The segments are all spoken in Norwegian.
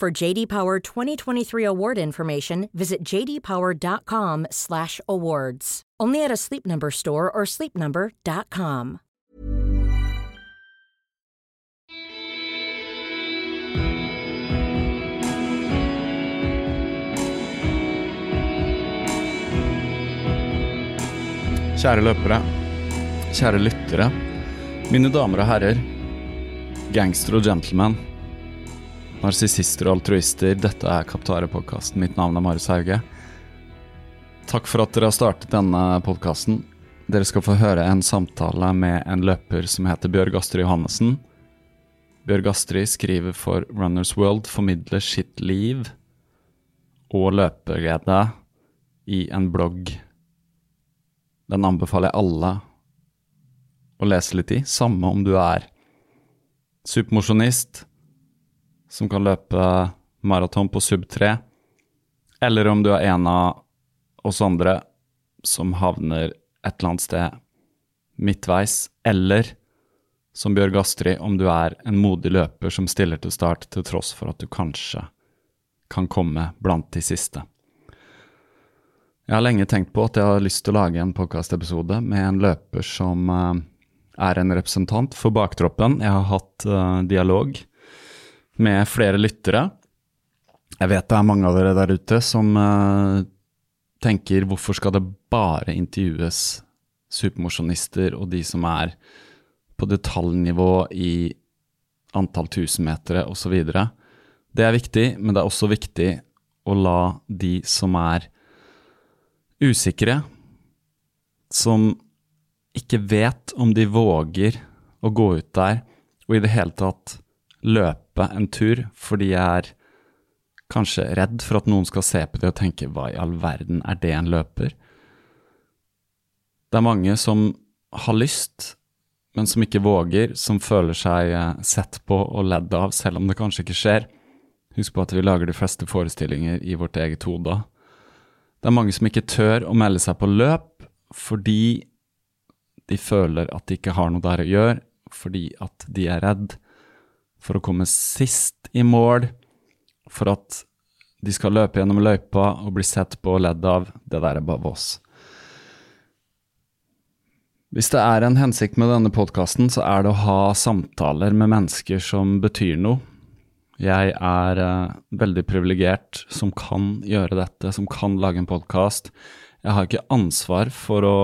For JD Power 2023 award information, visit jdpower.com/awards. Only at a Sleep Number store or sleepnumber.com. Kjære løpere, kjære lyttere, mine damer og herrer, gangster og gentlemen, narsissister og altruister, dette er Kaptare-podkasten. Mitt navn er Marius Hauge. Takk for at dere har startet denne podkasten. Dere skal få høre en samtale med en løper som heter Bjørg Astrid Johannessen. Bjørg Astrid skriver for Runners World, formidler sitt liv og løpeglede i en blogg den anbefaler jeg alle å lese litt i, samme om du er supermosjonist som kan løpe maraton på sub 3, eller om du er en av oss andre som havner et eller annet sted midtveis, eller som Bjørg Astrid, om du er en modig løper som stiller til start til tross for at du kanskje kan komme blant de siste. Jeg har lenge tenkt på at jeg har lyst til å lage en podkastepisode med en løper som uh, er en representant for baktroppen. Jeg har hatt dialog dialog med flere lyttere. Jeg vet det er mange av dere der ute som uh, tenker hvorfor skal det bare intervjues supermosjonister og de som er på detaljnivå i antall tusenmetere osv. Det er viktig, men det er også viktig å la de som er usikre, som ikke vet om de våger å gå ut der og i det hele tatt løpe en tur fordi jeg er kanskje redd for at noen skal se på det og tenke hva i all verden er det en løper? Det er mange som har lyst, men som ikke våger, som føler seg eh, sett på og ledd av, selv om det kanskje ikke skjer. Husk på at vi lager de fleste forestillinger i vårt eget hode. Det er mange som ikke tør å melde seg på løp fordi de føler at de ikke har noe der å gjøre, fordi at de er redd for å komme sist i mål, for at de skal løpe gjennom løypa og bli sett på og ledd av. Det der er bare vås. Hvis det er en hensikt med denne podkasten, så er det å ha samtaler med mennesker som betyr noe, jeg er uh, veldig privilegert som kan gjøre dette, som kan lage en podkast. Jeg har ikke ansvar for å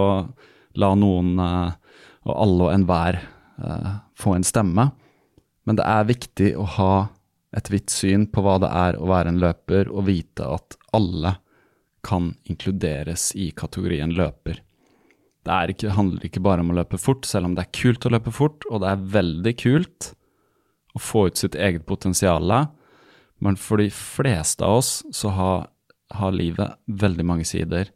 la noen, uh, og alle og enhver, uh, få en stemme. Men det er viktig å ha et vidt syn på hva det er å være en løper, og vite at alle kan inkluderes i kategorien løper. Det ikke, handler ikke bare om å løpe fort, selv om det er kult å løpe fort, og det er veldig kult å få ut sitt eget potensial. Men for de fleste av oss så har, har, livet veldig mange sider,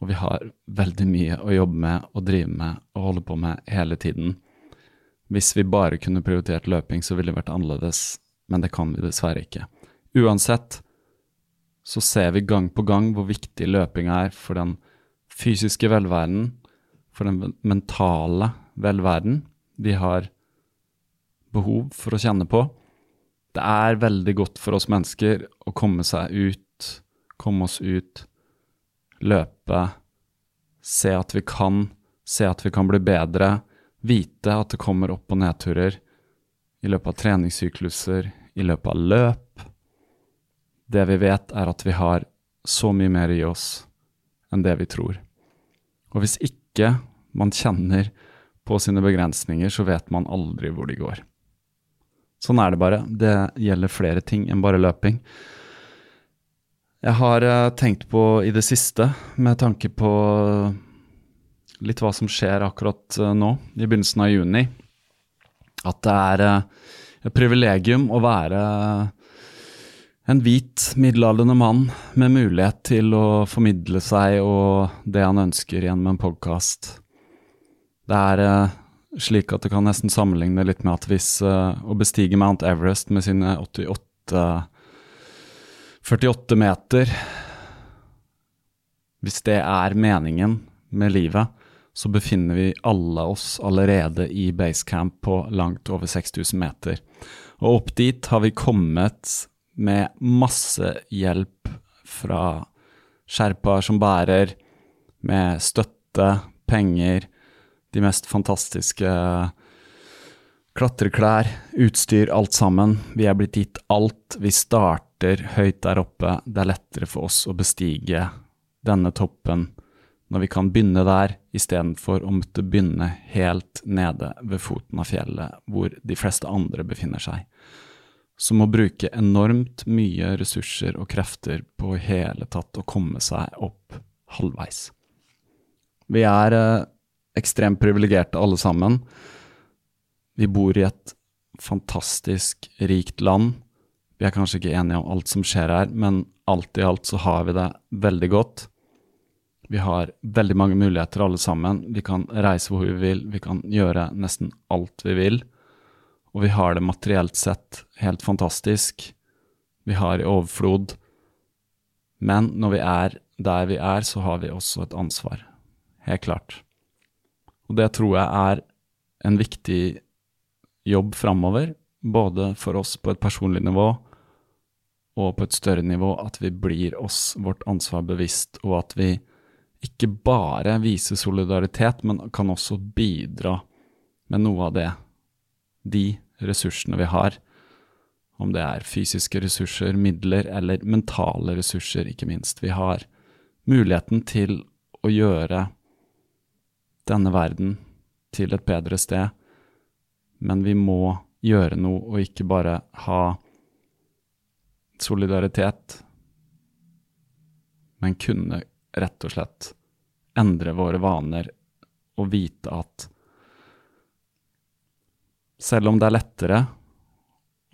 og vi har veldig mye å jobbe med og drive med og holde på med hele tiden. Hvis vi bare kunne prioritert løping, så ville det vært annerledes, men det kan vi dessverre ikke. Uansett, så ser vi gang på gang hvor viktig løping er for den fysiske velværen, for den mentale velværen vi har behov for å kjenne på. Det er veldig godt for oss mennesker å komme seg ut, komme oss ut, løpe, se at vi kan, se at vi kan bli bedre, vite at det kommer opp- og nedturer i løpet av treningssykluser, i løpet av løp. Det vi vet, er at vi har så mye mer i oss enn det vi tror. Og hvis ikke man kjenner på sine begrensninger, så vet man aldri hvor de går. Sånn er det bare. Det gjelder flere ting enn bare løping. Jeg har uh, tenkt på i det siste, med tanke på litt hva som skjer akkurat uh, nå, i begynnelsen av juni, at det er uh, et privilegium å være en hvit, middelaldrende mann med mulighet til å formidle seg og det han ønsker gjennom en podkast. Det er uh, slik at det kan nesten sammenligne litt med at hvis å bestige Mount Everest med sine 88 48 meter Hvis det er meningen med livet, så befinner vi alle oss allerede i basecamp på langt over 6000 meter. Og opp dit har vi kommet med masse hjelp fra sherpaer som bærer, med støtte, penger, de mest fantastiske klatreklær, utstyr, alt sammen. Vi er blitt gitt alt. Vi starter høyt der oppe. Det er lettere for oss å bestige denne toppen når vi kan begynne der, istedenfor å måtte begynne helt nede ved foten av fjellet, hvor de fleste andre befinner seg. Som å bruke enormt mye ressurser og krefter på i hele tatt å komme seg opp halvveis. Vi er eh, ekstremt privilegerte alle sammen. Vi bor i et fantastisk rikt land. Vi er kanskje ikke enige om alt som skjer her, men alt i alt så har vi det veldig godt. Vi har veldig mange muligheter alle sammen. Vi kan reise hvor vi vil, vi kan gjøre nesten alt vi vil. Og vi har det materielt sett helt fantastisk. Vi har i overflod. Men når vi er der vi er, så har vi også et ansvar. Helt klart. Og det tror jeg er en viktig jobb framover, både for oss på et personlig nivå og på et større nivå, at vi blir oss vårt ansvar bevisst, og at vi ikke bare vise solidaritet, men kan også bidra med noe av det, de ressursene vi har, om det er fysiske ressurser, midler eller mentale ressurser, ikke minst. Vi har muligheten til å gjøre denne verden til et bedre sted, men vi må gjøre noe og ikke bare ha solidaritet, men kunne rett og slett endre våre vaner og vite at selv om det er lettere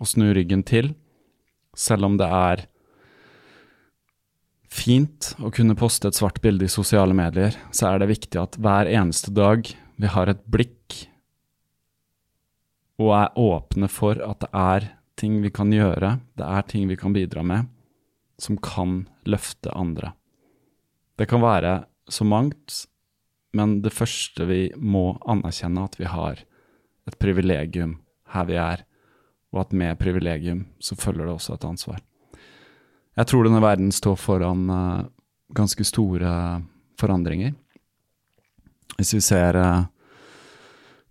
å snu ryggen til, selv om det er fint å kunne poste et svart bilde i sosiale medier, så er det viktig at hver eneste dag vi har et blikk og er åpne for at det er ting vi kan gjøre, det er ting vi kan bidra med, som kan løfte andre. Det kan være så mangt, men det første vi må anerkjenne, at vi har et privilegium her vi er, og at med privilegium så følger det også et ansvar. Jeg tror denne verden står foran uh, ganske store forandringer. Hvis vi ser uh,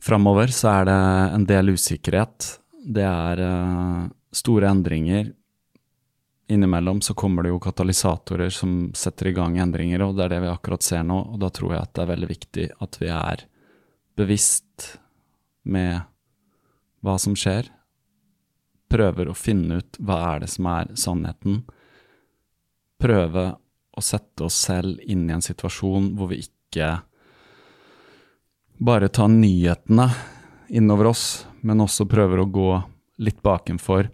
framover, så er det en del usikkerhet. Det er uh, store endringer. Innimellom så kommer det jo katalysatorer som setter i gang endringer, og det er det vi akkurat ser nå. Og da tror jeg at det er veldig viktig at vi er bevisst med hva som skjer. Prøver å finne ut hva er det som er sannheten prøve å sette oss selv inn i en situasjon hvor vi ikke bare tar nyhetene innover oss, men også prøver å gå litt bakenfor.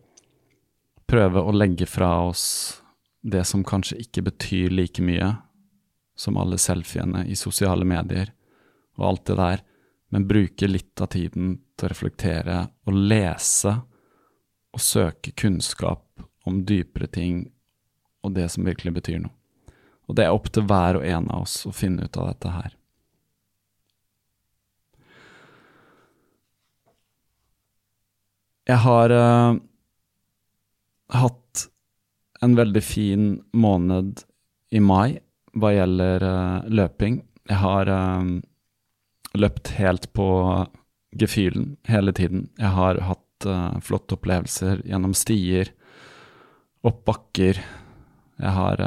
Prøve å legge fra oss det som kanskje ikke betyr like mye som alle selfiene i sosiale medier og alt det der, men bruke litt av tiden til å reflektere og lese og søke kunnskap om dypere ting og det som virkelig betyr noe. Og det er opp til hver og en av oss å finne ut av dette her. Jeg har uh, hatt en veldig fin måned i mai hva gjelder uh, løping. Jeg har uh, løpt helt på gefühlen hele tiden. Jeg har hatt flotte opplevelser gjennom stier, opp bakker. Jeg har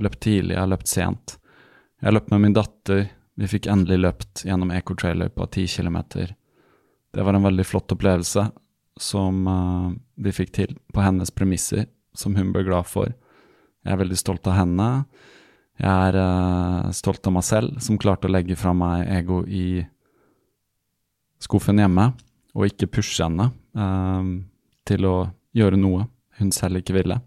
løpt tidlig, jeg har løpt sent. Jeg har løpt med min datter. Vi fikk endelig løpt gjennom Ecotrailer på ti kilometer. Det var en veldig flott opplevelse som uh, vi fikk til på hennes premisser, som hun ble glad for. Jeg er veldig stolt av henne. Jeg er uh, stolt av meg selv, som klarte å legge fra meg ego i skuffen hjemme, og ikke pushe henne uh, til å gjøre noe hun selv ikke ville.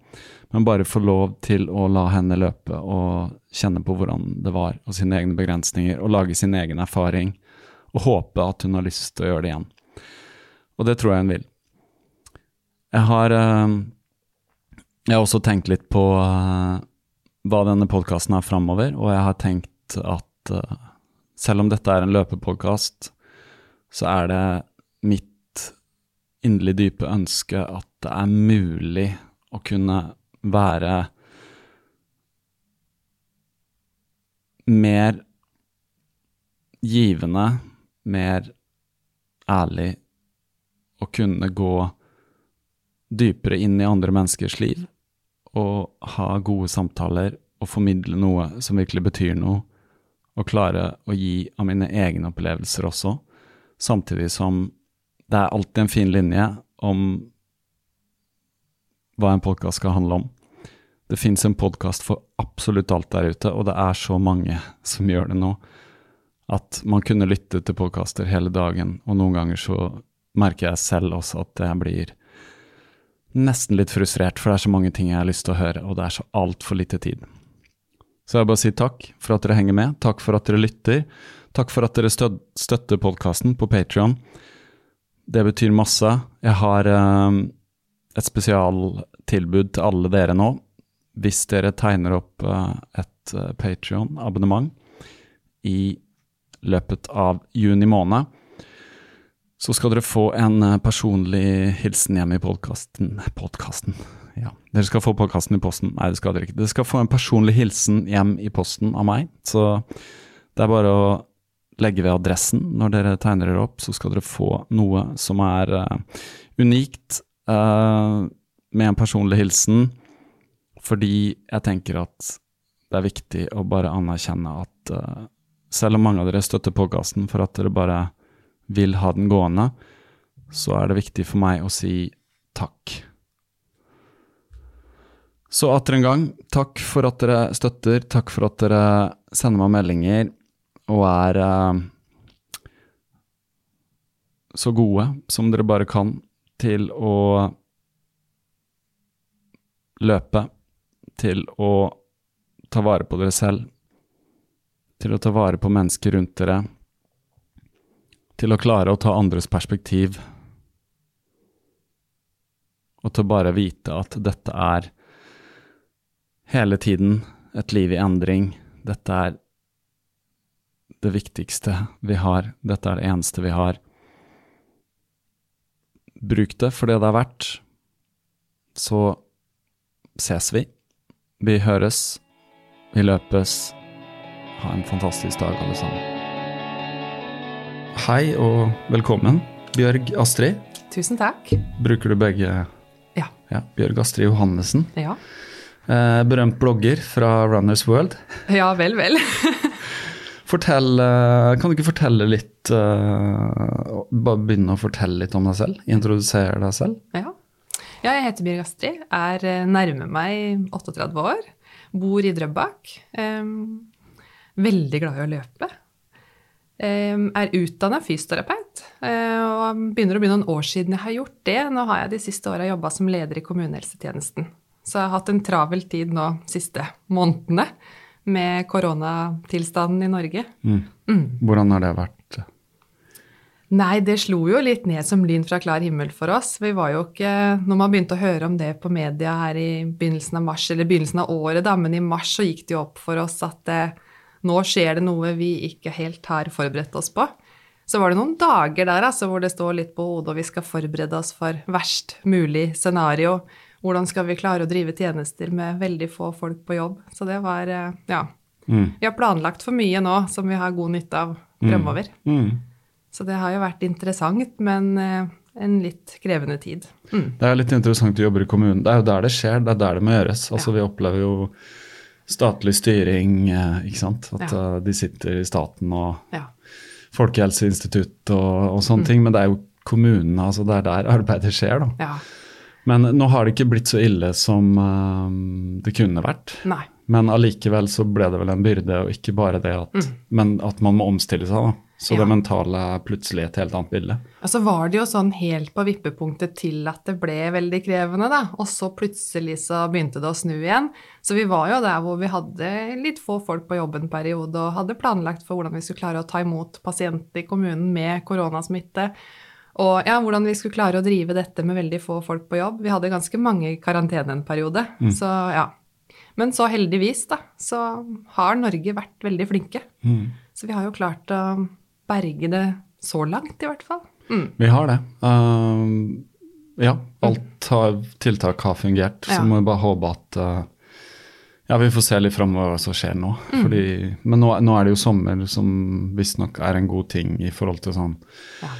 Men bare få lov til å la henne løpe og kjenne på hvordan det var, og sine egne begrensninger, og lage sin egen erfaring, og håpe at hun har lyst til å gjøre det igjen. Og det tror jeg hun vil. Jeg har, eh, jeg har også tenkt litt på eh, hva denne podkasten er framover, og jeg har tenkt at eh, selv om dette er en løpepodkast, så er det mitt inderlig dype ønske at det er mulig å kunne være mer givende, mer ærlig, å kunne gå dypere inn i andre menneskers liv og ha gode samtaler og formidle noe som virkelig betyr noe, og klare å gi av mine egne opplevelser også, samtidig som det er alltid en fin linje om hva en podkast skal handle om. Det fins en podkast for absolutt alt der ute, og det er så mange som gjør det nå, at man kunne lytte til podkaster hele dagen, og noen ganger så merker jeg selv også at jeg blir nesten litt frustrert, for det er så mange ting jeg har lyst til å høre, og det er så altfor lite tid. Så jeg bare sier takk for at dere henger med, takk for at dere lytter, takk for at dere støtter podkasten på Patrion. Det betyr masse. Jeg har eh, et spesialtilbud til alle dere nå. Hvis dere tegner opp eh, et eh, Patrion-abonnement i løpet av juni måned, så skal dere få en eh, personlig hilsen hjem i podkasten Podkasten, ja. Dere skal få podkasten i posten. Nei, det skal dere ikke. Dere skal få en personlig hilsen hjem i posten av meg. Så det er bare å legge ved adressen når dere tegner dere opp, så skal dere få noe som er uh, unikt uh, med en personlig hilsen. Fordi jeg tenker at det er viktig å bare anerkjenne at uh, selv om mange av dere støtter podkasten for at dere bare vil ha den gående, så er det viktig for meg å si takk. Så atter en gang, takk for at dere støtter, takk for at dere sender meg meldinger og er eh, så gode som dere bare kan til å løpe, til å ta vare på dere selv, til å ta vare på mennesker rundt dere til å klare å ta andres perspektiv, og til å bare vite at dette er hele tiden et liv i endring. Dette er det viktigste vi har, dette er det eneste vi har. Bruk det for det det er verdt. Så ses vi. Vi høres. Vi løpes. Ha en fantastisk dag, alle sammen. Hei og velkommen, Bjørg Astrid. Tusen takk. Bruker du begge? Ja. ja Bjørg Astrid Johannessen. Ja. Eh, berømt blogger fra Runners World. Ja, vel, vel. Fortell, eh, kan du ikke fortelle litt uh, Bare begynne å fortelle litt om deg selv? Introdusere deg selv? Ja. ja jeg heter Bjørg Astrid, er eh, nærmer meg 38 år. Bor i Drøbak. Um, veldig glad i å løpe. Ehm, er utdanna fysioterapeut eh, og begynner å bli noen år siden jeg har gjort det. Nå har jeg de siste åra jobba som leder i kommunehelsetjenesten. Så jeg har hatt en travel tid nå siste månedene med koronatilstanden i Norge. Mm. Mm. Hvordan har det vært? Nei, det slo jo litt ned som lyn fra klar himmel for oss. Vi var jo ikke Når man begynte å høre om det på media her i begynnelsen av mars, eller begynnelsen av året, da, men i mars så gikk det jo opp for oss at eh, nå skjer det noe vi ikke helt har forberedt oss på. Så var det noen dager der altså, hvor det står litt på hodet, og vi skal forberede oss for verst mulig scenario. Hvordan skal vi klare å drive tjenester med veldig få folk på jobb? Så det var eh, Ja. Mm. Vi har planlagt for mye nå som vi har god nytte av fremover. Mm. Så det har jo vært interessant, men eh, en litt krevende tid. Mm. Det er litt interessant å jobbe i kommunen. Det er jo der det skjer, det er der det må gjøres. Altså Vi opplever jo statlig styring, eh, ikke sant. At Ja. eh, de sitter i staten og Ja. Folkehelseinstitutt og, og sånne ting, men det er jo kommunene, altså det er der arbeidet skjer, da. ja. Men nå har det ikke blitt så ille som uh, det kunne vært. Nei. Men allikevel så ble det vel en byrde, og ikke bare det at Men at man må omstille seg, da. Så Mm. Ja. det mentale er plutselig et helt annet bilde. Og så var det jo sånn helt på vippepunktet til at det ble veldig krevende, da. Og så plutselig så begynte det å snu igjen. Så vi var jo der hvor vi hadde litt få folk på jobb en periode, og hadde planlagt for hvordan vi skulle klare å ta imot pasienter i kommunen med koronasmitte. Og ja, hvordan vi skulle klare å drive dette med veldig få folk på jobb. Vi hadde ganske mange i karantene en periode, så ja. Men så heldigvis, da, så har Norge vært veldig flinke. Så vi har jo klart å berge det så langt, i hvert fall. Mm. Vi har det. Um, ja, alt har, tiltak har fungert. Så må vi bare håpe at uh, Ja, vi får se litt framover hva som skjer nå. Mm. Fordi, men nå, nå er det jo sommer, som visstnok er en god ting i forhold til sånn Ja.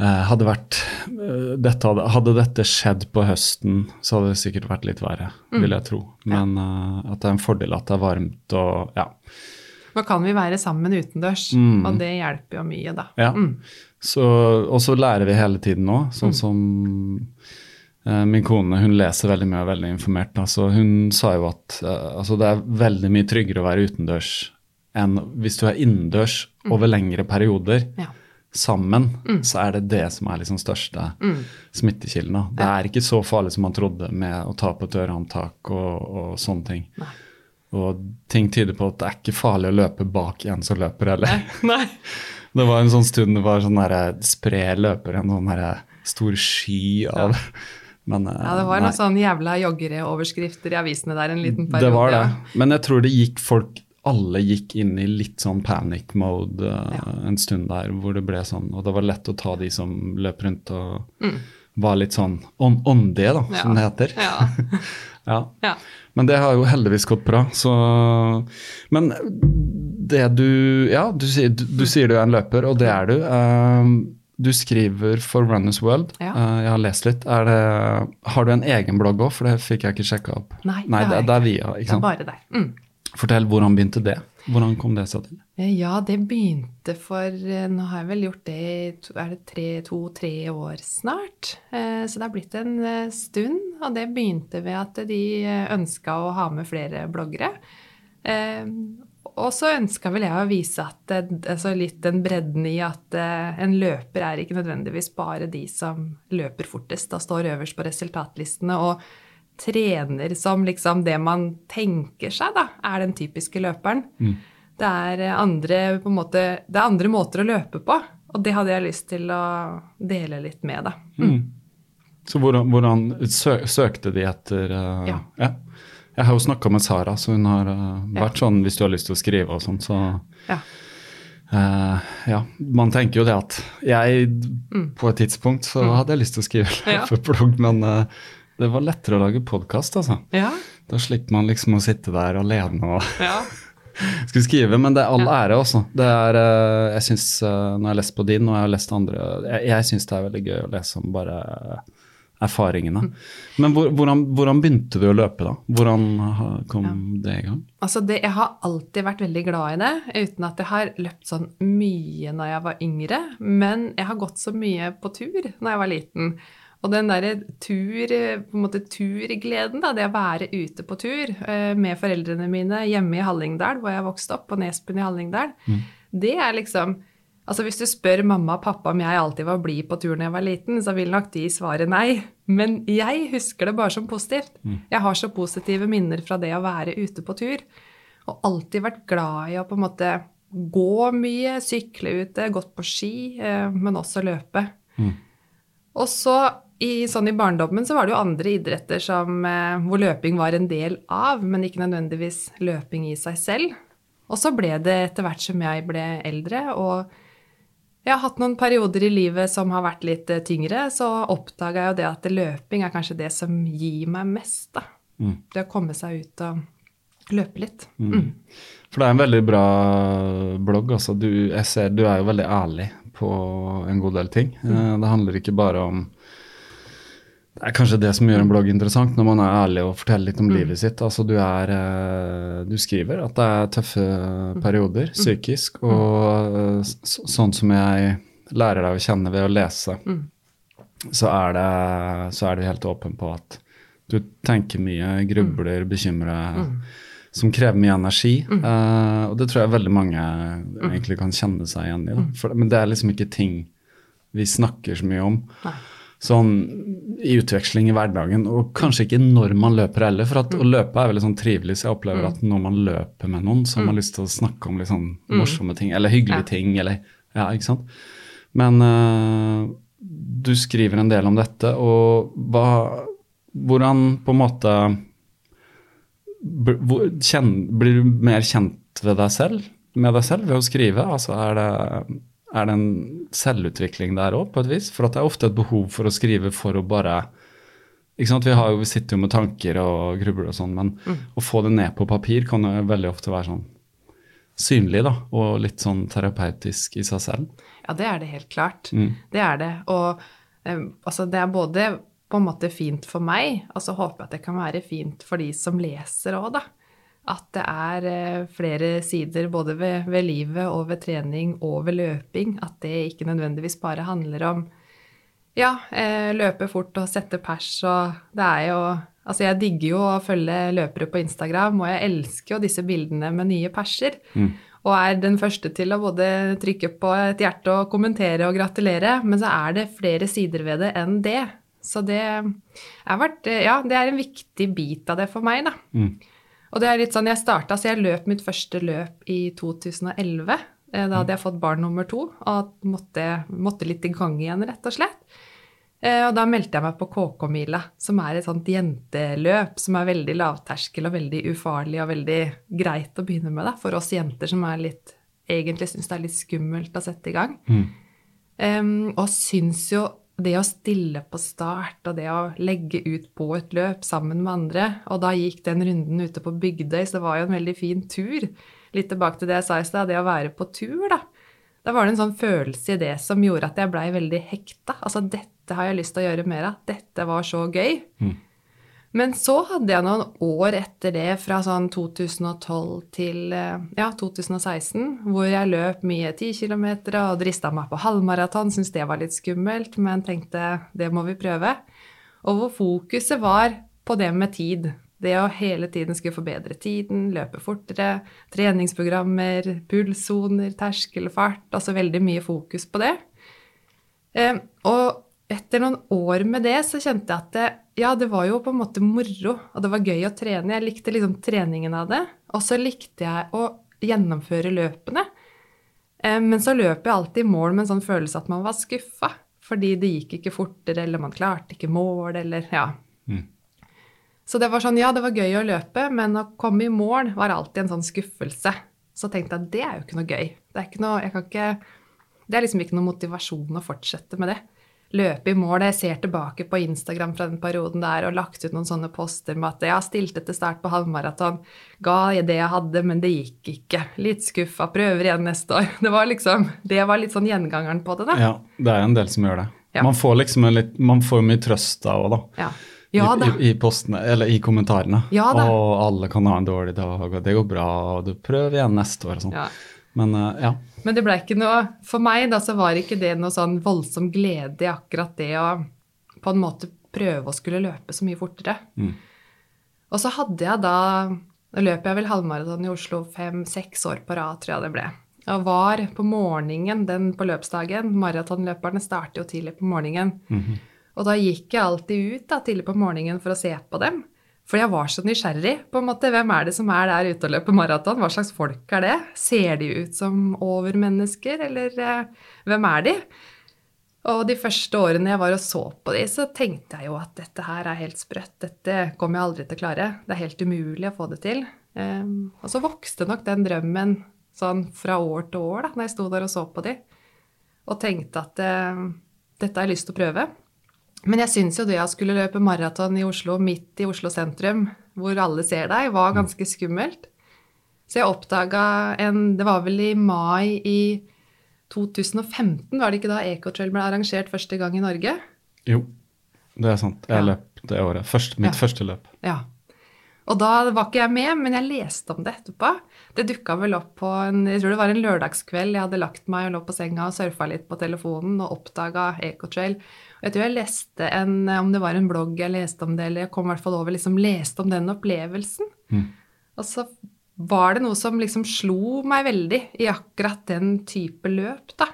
eh, hadde, vært, eh, dette hadde, hadde dette skjedd på høsten, så hadde det sikkert vært litt verre, Mm. vil jeg tro. Men eh, at det er en fordel at det er varmt og ja. Nå kan vi være sammen utendørs, Mm. og det hjelper jo mye, da. Ja. Mm. Så, og så lærer vi hele tiden nå, sånn som eh, min kone hun leser veldig mye og er veldig informert. Altså, hun sa jo at eh, altså det er veldig mye tryggere å være utendørs enn hvis du er innendørs over lengre perioder Ja. sammen, så er det det som er liksom største smittekilden. Det er ikke så farlig som man trodde med å ta på et dørhåndtak og, og sånne ting. Nei. Og ting tyder på at det er ikke farlig å løpe bak en som løper heller. Nei. Det var en sånn stund det var sånn der spre løper, en sånn der stor sky av Men eh, Ja, det var noen sånn jævla joggereoverskrifter i avisene der en liten periode. det var det. ja. Men jeg tror det gikk folk Alle gikk inn i litt sånn panic mode eh, Ja. en stund der, hvor det ble sånn Og det var lett å ta de som løp rundt og var litt sånn ånd- åndige, da, Mm. Ja. som det heter. Ja. Ja. ja. Men det har jo heldigvis gått bra, så Men det du Ja, du sier du, du, sier du er en løper, og det er du. Um, du skriver for Runners World. Ja. Uh, jeg har lest litt. Er det, har du en egen blogg òg, for det fikk jeg ikke sjekka opp? Nei, Nei det det, er det er jeg via, Det ikke er bare der. Mm. Fortell, hvordan begynte det? Hvordan kom det seg til? Eh, Ja, det begynte for eh, Nå har jeg vel gjort det i er det tre, to-tre år snart. Eh, Så det har blitt en stund. Og det begynte ved at de ønska å ha med flere bloggere. Og så ønska vel jeg å vise at altså litt den bredden i at en løper er ikke nødvendigvis bare de som løper fortest og står øverst på resultatlistene. og trener som liksom det man tenker seg, da, er den typiske løperen. Det er andre, på en måte, det er andre måter å løpe på, og det hadde jeg lyst til å dele litt med, da. Så hvordan, hvordan sø, søkte de etter uh, Ja. Jeg har jo snakka med Sara, så hun har uh, Ja. vært sånn hvis du har lyst til å skrive og sånn, så Ja. Uh, ja, man tenker jo det at jeg på et tidspunkt så hadde jeg lyst til å skrive løpeblogg, Ja. men eh, det var lettere å lage podkast, altså. Ja. Da slipper man liksom å sitte der alene og ja. skulle skrive, men det er all ære, er, eh, jeg synes, eh, Når jeg har lest på din, og jeg har lest andre Jeg, jeg syns det er veldig gøy å lese om bare erfaringene. Mm. Men hvor, hvordan, hvordan begynte du å løpe, da? Hvordan kom kom det i gang? Altså det, jeg har alltid vært veldig glad i det, uten at jeg har løpt sånn mye når jeg var yngre. Men jeg har gått så mye på tur når jeg var liten. Og den derre tur, på en måte turgleden, da, det å være ute på tur eh, med foreldrene mine hjemme i Hallingdal, hvor jeg vokste opp, på Nesbyen i Hallingdal, det er liksom Altså Hvis du spør mamma og pappa om jeg alltid var blid på tur da jeg var liten, så vil nok de svare nei. Men jeg husker det bare som positivt. Jeg har så positive minner fra det å være ute på tur. Og alltid vært glad i å på en måte gå mye, sykle ute, gått på ski, eh, men også løpe. Mm. Og så i, sånn i barndommen så var det jo andre idretter som, eh, hvor løping var en del av, men ikke nødvendigvis løping i seg selv. Og så ble det etter hvert som jeg ble eldre, og jeg har hatt noen perioder i livet som har vært litt eh, tyngre, så oppdaga jeg jo det at løping er kanskje det som gir meg mest, da. Mm. Det å komme seg ut og løpe litt. Mm. For det er en veldig bra blogg. Altså. Du, jeg ser, du er jo veldig ærlig på en god del ting. Eh, Det handler ikke bare om Det er kanskje det som gjør en blogg interessant, når man er ærlig og forteller litt om livet sitt. Altså, du, er, eh, du skriver at det er tøffe perioder psykisk, og eh, så, sånn som jeg lærer deg å kjenne ved å lese, så, er det, så er du helt åpen på at du tenker mye, grubler, bekymrer som krever mye energi. eh, og det tror jeg veldig mange egentlig kan kjenne seg igjen i. For, men det er liksom ikke ting vi snakker så mye om. Sånn i utveksling i hverdagen, og kanskje ikke når man løper heller. For at å løpe er veldig sånn trivelig, så jeg opplever at når man løper med noen, så har man lyst til å snakke om litt sånn morsomme ting, eller hyggelige ting, eller Ja, ikke sant. Men uh, du skriver en del om dette, og hva Hvordan på en måte hvor- kjen, Blir du mer kjent ved deg selv, med deg selv ved å skrive? Altså er det, er det en selvutvikling der òg, på et vis? For at det er ofte et behov for å skrive for å bare ikke sant? Vi, har jo, vi sitter jo med tanker og grubler og sånn, men å få det ned på papir kan jo veldig ofte være sånn synlig, da, og litt sånn terapeutisk i seg selv. Ja, det er det helt klart. Mm. Det er det. Og eh, altså, det er både på en måte fint for meg, og så håper jeg at det kan være fint for de som leser òg, da. At det er eh, flere sider både ved, ved livet og ved trening og ved løping. At det ikke nødvendigvis bare handler om ja, eh, løpe fort og sette pers og Det er jo Altså, jeg digger jo å følge løpere på Instagram, og jeg elsker jo disse bildene med nye perser. Og er den første til å både trykke på et hjerte og kommentere og gratulere. Men så er det flere sider ved det enn det. Så det er, vært, ja, det er en viktig bit av det for meg, da. Og det er litt sånn, jeg starta, så jeg løp mitt første løp i 2011. Eh, Da hadde jeg fått barn nummer to og måtte, måtte litt i gang igjen, rett og slett. Eh, Og da meldte jeg meg på KK-mila, som er et sånt jenteløp som er veldig lavterskel og veldig ufarlig og veldig greit å begynne med da, for oss jenter som er litt, egentlig syns det er litt skummelt å sette i gang. Em, og syns jo det å stille på start og det å legge ut på et løp sammen med andre Og da gikk den runden ute på Bygdøy, så det var jo en veldig fin tur. Litt tilbake til det jeg sa i stad, det å være på tur, da. Da var det en sånn følelse i det som gjorde at jeg blei veldig hekta. Altså, dette har jeg lyst til å gjøre mer av. Dette var så gøy. Men så hadde jeg noen år etter det, fra sånn 2012 til eh, ja, 2016, hvor jeg løp mye 10 km og drista meg på halvmaraton. Syntes det var litt skummelt, men tenkte det må vi prøve. Og hvor fokuset var på det med tid. Det å hele tiden skulle forbedre tiden, løpe fortere, treningsprogrammer, pulssoner, terskelfart. Altså veldig mye fokus på det. Eh, og etter noen år med det, så kjente jeg at det, ja, det var jo på en måte moro, og det var gøy å trene. Jeg likte liksom treningen av det. Og så likte jeg å gjennomføre løpene. Eh, Men så løp jeg alltid i mål med en sånn følelse at man var skuffa. Fordi det gikk ikke fortere, eller man klarte ikke mål, eller ja. Så det var sånn, ja, det var gøy å løpe, men å komme i mål var alltid en sånn skuffelse. Så tenkte jeg at det er jo ikke noe gøy. Det er, ikke noe, jeg kan ikke, det er liksom ikke noe motivasjon å fortsette med det. Løpe i mål. Jeg ser tilbake på Instagram fra den perioden der og lagt ut noen sånne poster med at jeg stilte til start på halvmaraton. Ga det jeg hadde, men det gikk ikke. Litt skuffa. Prøver igjen neste år. Det var liksom, det var litt sånn gjengangeren på det, da. Ja, det er en del som gjør det. Ja. Man får liksom en litt, man får mye trøst da òg, da. Ja, ja da. I, i, postene, eller i kommentarene. Ja da. Og alle kan ha en dårlig dag, og det går bra, og du prøver igjen neste år og sånn. Ja. Men uh, ja. Men det ble ikke noe For meg da så var ikke det noe sånn voldsom glede i akkurat det å på en måte prøve å skulle løpe så mye fortere. Og så hadde jeg da Da løp jeg vel halvmaraton i Oslo fem-seks år på rad, tror jeg det ble. Og var på morgenen den på løpsdagen. Maratonløperne starter jo tidlig på morgenen. Og da gikk jeg alltid ut da, tidlig på morgenen for å se på dem. For jeg var så nysgjerrig. på en måte. Hvem er det som er der ute og løper maraton? Hva slags folk er det? Ser de ut som overmennesker, eller eh, hvem er de? Og de første årene jeg var og så på de, så tenkte jeg jo at dette her er helt sprøtt. Dette kommer jeg aldri til å klare. Det er helt umulig å få det til. Eh, og så vokste nok den drømmen sånn fra år til år da når jeg sto der og så på de, og tenkte at eh, dette har jeg lyst til å prøve. Men jeg syns jo det å skulle løpe maraton i Oslo, midt i Oslo sentrum, hvor alle ser deg, var ganske skummelt. Så jeg oppdaga en Det var vel i mai i 2015, var det ikke da Ecotrail ble arrangert første gang i Norge? Jo, det er sant. Jeg Ja. løp det året. Først, mitt Ja. første løp. Ja. Og da var ikke jeg med, men jeg leste om det etterpå. Det dukka vel opp på en jeg tror det var en lørdagskveld. Jeg hadde lagt meg og lå på senga og surfa litt på telefonen og oppdaga Ecotrail. Jeg tror jeg leste en, om det var en blogg jeg leste om det, eller jeg kom i hvert fall over liksom leste om den opplevelsen. Og så var det noe som liksom slo meg veldig i akkurat den type løp, da.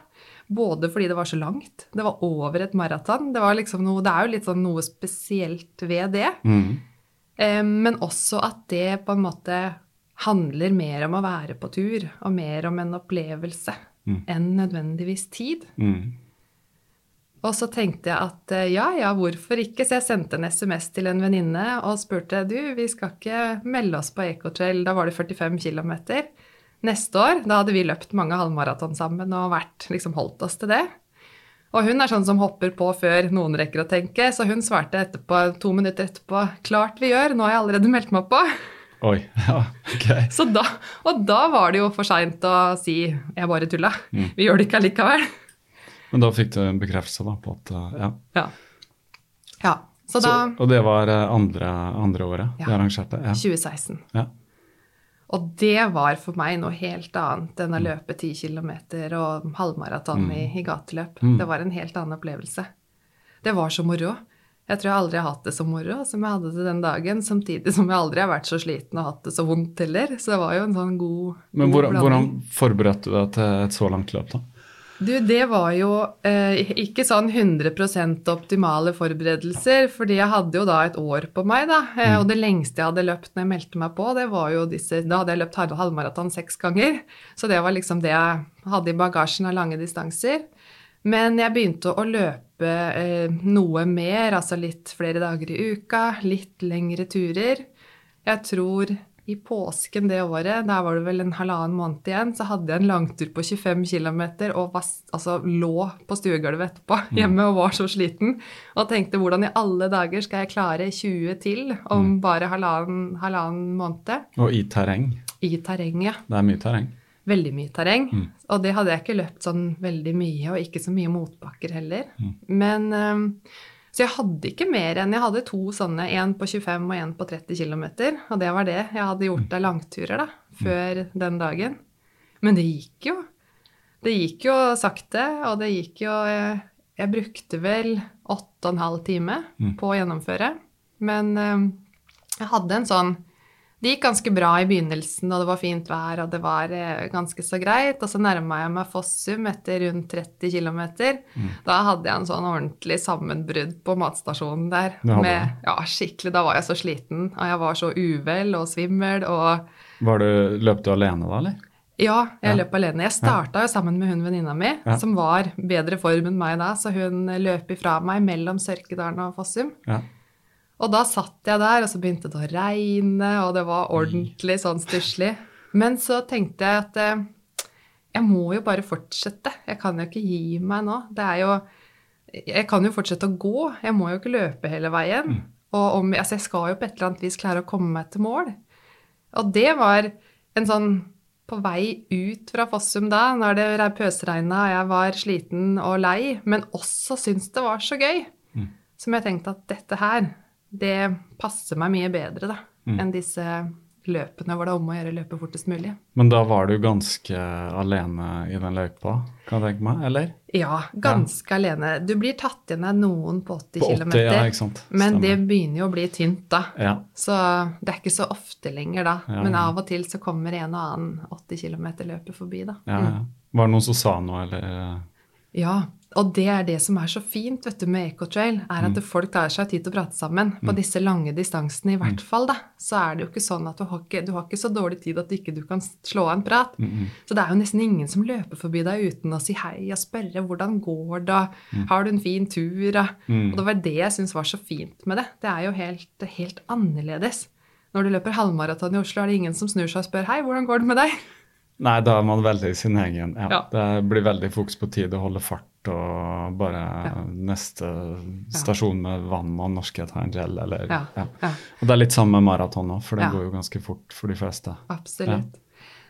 Både fordi det var så langt, det var over et maraton. Det, var liksom noe, det er jo litt sånn noe spesielt ved det. Mm. Eh, Men også at det på en måte handler mer om å være på tur, og mer om en opplevelse enn nødvendigvis tid. Mm. Og så tenkte jeg at eh, ja, ja, hvorfor ikke? Så jeg sendte en SMS til en venninne og spurte du, vi skal ikke melde oss på Ecotrail, da var det 45 km. Neste år, da hadde vi løpt mange halvmaraton sammen og vært, liksom holdt oss til det. Og hun er sånn som hopper på før noen rekker å tenke, så hun svarte etterpå, to minutter etterpå klart vi gjør, nå har jeg allerede meldt meg på. Oi, ja, ok. Så da, og da var det jo for seint å si jeg bare tulla. Vi gjør det ikke allikevel. Men da fikk du en bekreftelse da, på at uh, ja. Ja. ja. Så Så, og det var uh, andre, andre året Ja. de arrangerte? Ja. 2016. ja. Og det var for meg noe helt annet enn å løpe 10 km og halvmaraton i, i gateløp. Det var en helt annen opplevelse. Det var så moro. Jeg tror jeg aldri har hatt det så moro som jeg hadde det den dagen, samtidig som jeg aldri har vært så sliten og hatt det så vondt heller. Så det var jo en sånn god, Men god hvordan, hvordan forberedte du deg til et så langt løp, da? Du, det var jo eh, ikke sånn 100% optimale forberedelser, fordi jeg hadde jo da et år på meg, da. Mm. Og det lengste jeg hadde løpt når jeg meldte meg på, det var jo disse Da hadde jeg løpt halv- halvmaraton seks ganger. Så det var liksom det jeg hadde i bagasjen av lange distanser. Men jeg begynte å løpe eh, noe mer, altså litt flere dager i uka, litt lengre turer. Jeg tror i påsken det året, der var det vel en halvannen måned igjen, så hadde jeg en langtur på 25 km og var, altså, lå på stuegulvet etterpå hjemme og var så sliten. Og tenkte hvordan i alle dager skal jeg klare 20 til om bare halvannen, halvannen måned? Og i terreng. I terreng, ja. Det er mye terreng. Veldig mye terreng. Og det hadde jeg ikke løpt sånn veldig mye, og ikke så mye motbakker heller. Men øhm, Så jeg hadde ikke mer enn Jeg hadde to sånne, én på 25 og én på 30 km. Og det var det jeg hadde gjort av langturer da, før den dagen. Men det gikk jo. Det gikk jo sakte, og det gikk jo Jeg, jeg brukte vel åtte og en halv time på å gjennomføre. Men jeg hadde en sånn det gikk ganske bra i begynnelsen, og det var fint vær, og det var eh, ganske så greit. Og så nærma jeg meg Fossum etter rundt 30 km. Da hadde jeg en sånn ordentlig sammenbrudd på matstasjonen der. Med, ja, skikkelig. Da var jeg så sliten, og jeg var så uvel og svimmel og Var du, løp du alene da, eller? Ja, jeg Ja. løp alene. Jeg starta jo sammen med hun venninna mi, Ja. som var bedre form enn meg da, så hun løp ifra meg mellom Sørkedalen og Fossum. Ja. Og da satt jeg der, og så begynte det å regne, og det var ordentlig sånn stusslig. Men så tenkte jeg at eh, jeg må jo bare fortsette. Jeg kan jo ikke gi meg nå. Det er jo Jeg kan jo fortsette å gå. Jeg må jo ikke løpe hele veien. Og om, altså jeg skal jo på et eller annet vis klare å komme meg til mål. Og det var en sånn på vei ut fra Fossum da, når det re- pøsregna og jeg var sliten og lei, men også syntes det var så gøy, som jeg tenkte at dette her, det passer meg mye bedre da, enn disse løpene hvor det er om å gjøre å løpe fortest mulig. Men da var du ganske alene i den løypa, kan jeg tenke meg, eller? Ja, ganske alene. Du blir tatt igjen av noen på 80 På 80, km, ja, men det begynner jo å bli tynt da. Ja. Så det er ikke så ofte lenger da, Ja, men av og til så kommer en og annen 80 km løper forbi da. Ja, ja. Var det noen som sa noe, eller? Ja, og det er det som er så fint vet du, med Ecotrail, er Mm. at folk tar seg tid til å prate sammen. På disse lange distansene i Mm. hvert fall, da, så er det jo ikke sånn at du har ikke, du har ikke så dårlig tid at du ikke du kan slå av en prat. Så det er jo nesten ingen som løper forbi deg uten å si hei og spørre hvordan går det, Mm. har du en fin tur? da? Og det var det jeg syns var så fint med det. Det er jo helt, helt annerledes. Når du løper halvmaraton i Oslo, er det ingen som snur seg og spør hei, hvordan går det med deg? Nei, da er man veldig sin egen. Ja. Ja. Det blir veldig fokus på tid å holde fart og bare neste stasjon med vann og norskhet har en gel, eller Ja, ja. Og det er litt samme med maraton òg, for det Ja. går jo ganske fort for de fleste. Absolutt.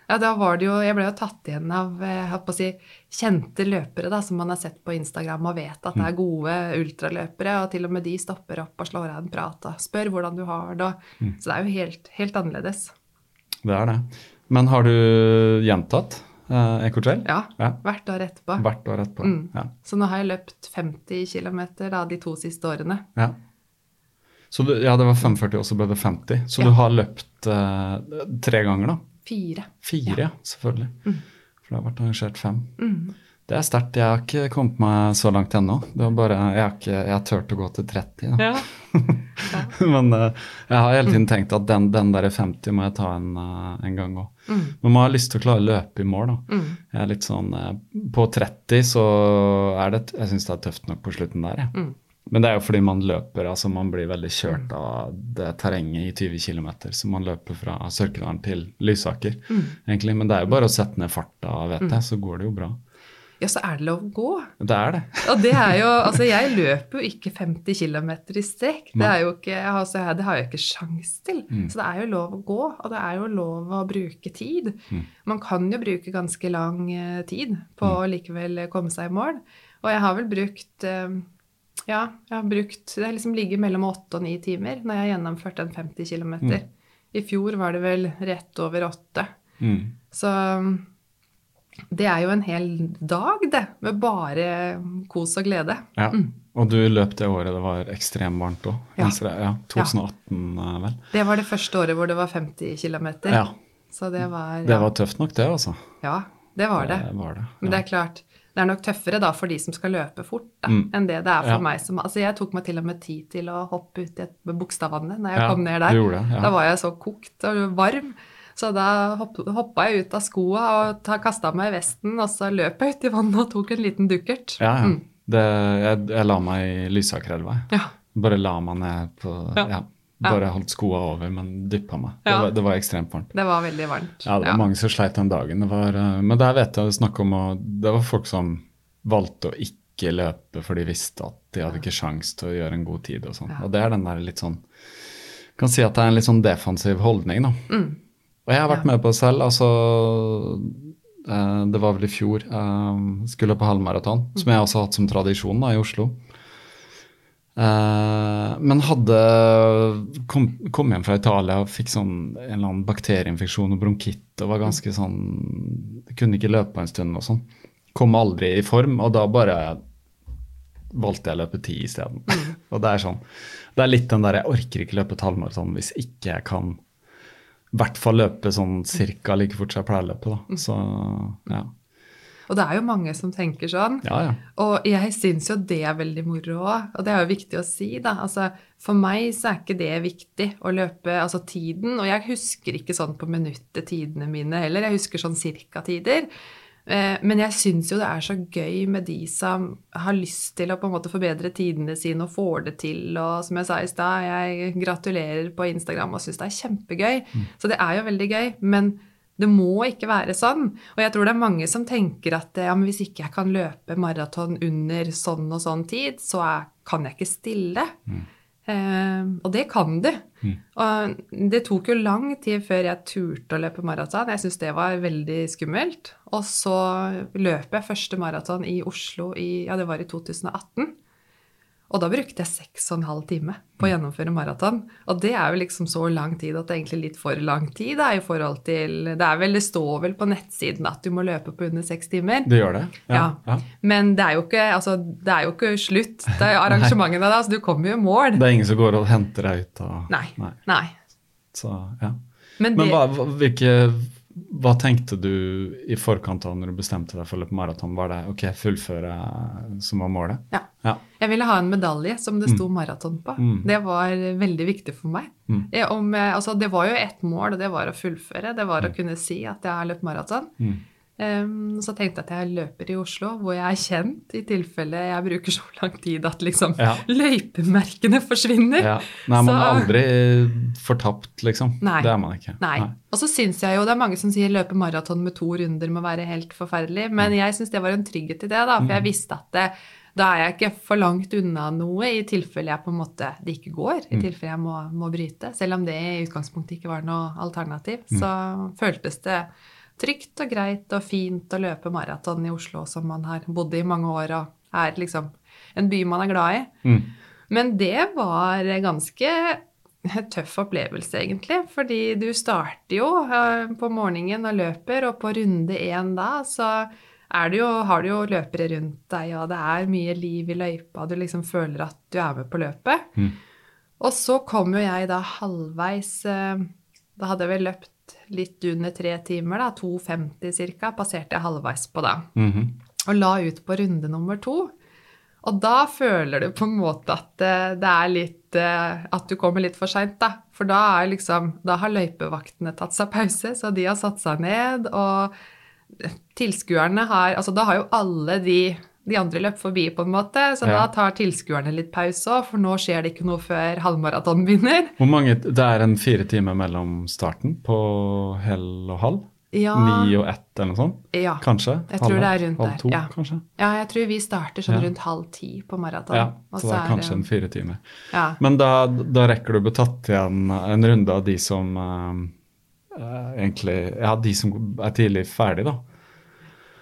Ja. da var det jo Jeg ble jo tatt igjen av eh, si, kjente løpere da, som man har sett på Instagram og vet at det er gode ultraløpere, og til og med de stopper opp og slår av en prat og spør hvordan du har det. og- Så det er jo helt, helt annerledes. Det er det. Men har du gjentatt uh, Ecotrail? Ja. Ja. Hvert år etterpå. Hvert år etterpå? Mm. Ja. Så nå har jeg løpt 50 km de to siste årene. ja. Så du, ja, det var 45, og så ble det 50. Så Ja. du har løpt uh, tre ganger, da? Fire. Fire, ja. Selvfølgelig. For det har vært arrangert fem. Mm. Det er sterkt. Jeg har ikke kommet meg så langt ennå. Bare, Jeg har, ikke, jeg turt å gå til 30. Da. Ja. Men uh, jeg har hele tiden tenkt at den, den der 50 må jeg ta en, uh, en gang òg. Men man har lyst til å klare å løpe i mål. da. Jeg er litt sånn, uh, På 30 så er det Jeg synes det er tøft nok på slutten der. jeg. Men det er jo fordi man løper, altså man blir veldig kjørt av det terrenget i 20 km. Så man løper fra Sørkedalen til Lysaker, egentlig. Men det er jo bare å sette ned farta, vet jeg, så går det jo bra. Ja, så er det lov å gå. Det er det. Og det er jo Altså, jeg løper jo ikke 50 km i strekk. Det er jo ikke altså, Det har jeg ikke sjans til. Mm. Så det er jo lov å gå, og det er jo lov å bruke tid. Mm. Man kan jo bruke ganske lang eh, tid på Mm. å likevel komme seg i mål. Og jeg har vel brukt eh, Ja, jeg har brukt Det har liksom ligget mellom åtte og ni timer når jeg har gjennomført en 50 km. I fjor var det vel rett over åtte. Mm. Så det er jo en hel dag, det, med bare kos og glede. Ja. Og du løp det året det var ekstremt varmt òg. Ja. Ja. 2018, ja. vel. Det var det første året hvor det var 50 km. Ja. Så det var, Det var tøft nok, det, altså. Ja, det var det. Det var det. Men det er klart, det er nok tøffere da for de som skal løpe fort, da, enn det det er for Mm. Ja. meg som Altså, jeg tok meg til og med tid til å hoppe ut i et med Bogstadvannet når jeg Ja, kom ned der. du det, ja. Da var jeg så kokt og varm. Så da hopp, hoppa jeg ut av skoa og ta- kasta meg i vesten, og så løp jeg ut i vannet og tok en liten dukkert. Ja, ja. Mm. Det, jeg, jeg la meg i Lysakerelva. Ja. Bare la meg ned på Ja. ja. Bare holdt skoa over, men dyppa meg. Det, var, det var ekstremt varmt. Det var veldig varmt. Ja, det var mange som sleit den dagen. Det var, eh, men der vet jeg snakk om å Det var folk som valgte å ikke løpe, for de visste at de hadde ikke sjans til å gjøre en god tid og sånn. Og det er den der litt sånn Kan si at det er en litt sånn defensiv holdning, da. Mm. Og jeg har vært med på det selv. altså eh, Det var vel i fjor. Jeg skulle på halvmaraton, som jeg også har hatt som tradisjon da, i Oslo. Eh, men hadde kom, kom hjem fra Italia og fikk sånn en eller annen bakterieinfeksjon og bronkitt og var ganske sånn Kunne ikke løpe på en stund og sånn. Kom aldri i form, og da bare valgte jeg å løpe ti isteden. og det er sånn Det er litt den der Jeg orker ikke løpe et halvmaraton hvis ikke jeg kan i hvert fall løpe sånn cirka like fort som jeg pleier å løpe. da. Så ja. Og det er jo mange som tenker sånn. Ja, ja. Og jeg syns jo det er veldig moro òg, og det er jo viktig å si, da. Altså, for meg så er ikke det viktig å løpe altså tiden, og jeg husker ikke sånn på minuttet tidene mine heller, jeg husker sånn cirka-tider. Eh, Men jeg syns jo det er så gøy med de som har lyst til å på en måte forbedre tidene sine og får det til. Og som jeg sa i stad, jeg gratulerer på Instagram og syns det er kjempegøy. Så det er jo veldig gøy. Men det må ikke være sånn. Og jeg tror det er mange som tenker at ja, men hvis ikke jeg kan løpe maraton under sånn og sånn tid, så er, kan jeg ikke stille. Eh, og det kan du. Og det tok jo lang tid før jeg turte å løpe maraton. Jeg syntes det var veldig skummelt. Og så løp jeg første maraton i Oslo i, ja, det var i 2018. Og da brukte jeg seks og en halv time på å gjennomføre maraton. Og det er jo liksom så lang tid at det er egentlig litt for lang tid da, i forhold til Det er vel, det står vel på nettsiden at du må løpe på under seks timer. Det gjør det? Ja. ja. Men det er jo ikke, altså, det er jo ikke slutt. Det er arrangementene da, så du kommer jo i mål. Det er ingen som går og henter deg ut og Nei. Nei. Nei. Så, ja. Men Men det, Men hva- hvilke hva tenkte du i forkant av når du bestemte deg for å løpe maraton? Var det ok, fullføre som var målet? Ja. Ja. Jeg ville ha en medalje som det sto maraton på. Mm. Det var veldig viktig for meg. Mm. Jeg, om, altså, det var jo ett mål, og det var å fullføre. Det var å kunne si at jeg har løpt maraton. Mm. Um, så tenkte jeg at jeg løper i Oslo, hvor jeg er kjent, i tilfelle jeg bruker så lang tid at liksom Ja. løypemerkene forsvinner. Ja. Nei, man er aldri fortapt, liksom. Nei. Det er man ikke. Nei. Og så syns jeg jo, det er mange som sier løpe maraton med to runder må være helt forferdelig, men Mm. jeg syns det var en trygghet i det, da, for jeg visste at det, da er jeg ikke for langt unna noe i tilfelle jeg på en måte det ikke går, Mm. i tilfelle jeg må, må bryte. Selv om det i utgangspunktet ikke var noe alternativ, Mm. så føltes det trygt og greit og fint å løpe maraton i Oslo, som man har bodd i mange år og er liksom en by man er glad i. Mm. Men det var ganske tøff opplevelse, egentlig. Fordi du starter jo eh, på morgenen og løper, og på runde én da så er det jo, har du jo løpere rundt deg, og det er mye liv i løypa, du liksom føler at du er med på løpet. Mm. Og så kom jo jeg da halvveis eh, Da hadde jeg vel løpt litt under tre timer, da, 2,50 ca. Passerte jeg halvveis på da -hmm. og la ut på runde nummer to. Og da føler du på en måte at eh, det er litt eh, At du kommer litt for seint, da. For da er liksom Da har løypevaktene tatt seg pause, så de har satt seg ned, og tilskuerne har Altså da har jo alle de de andre løper forbi, på en måte, så Ja. da tar tilskuerne litt pause òg, for nå skjer det ikke noe før halvmaraton begynner. Hvor mange, Det er en fire timer mellom starten på hell og halv? Ja, Ni og ett eller noe sånt? ja. Kanskje? Jeg tror det er rundt halv der, to, ja. kanskje? ja, jeg tror vi starter sånn rundt halv ti på maraton. Ja, og så det er kanskje en fire timer. ja. Men da, da rekker du å bli tatt igjen en runde av de som eh, egentlig Ja, de som er tidlig ferdig, da.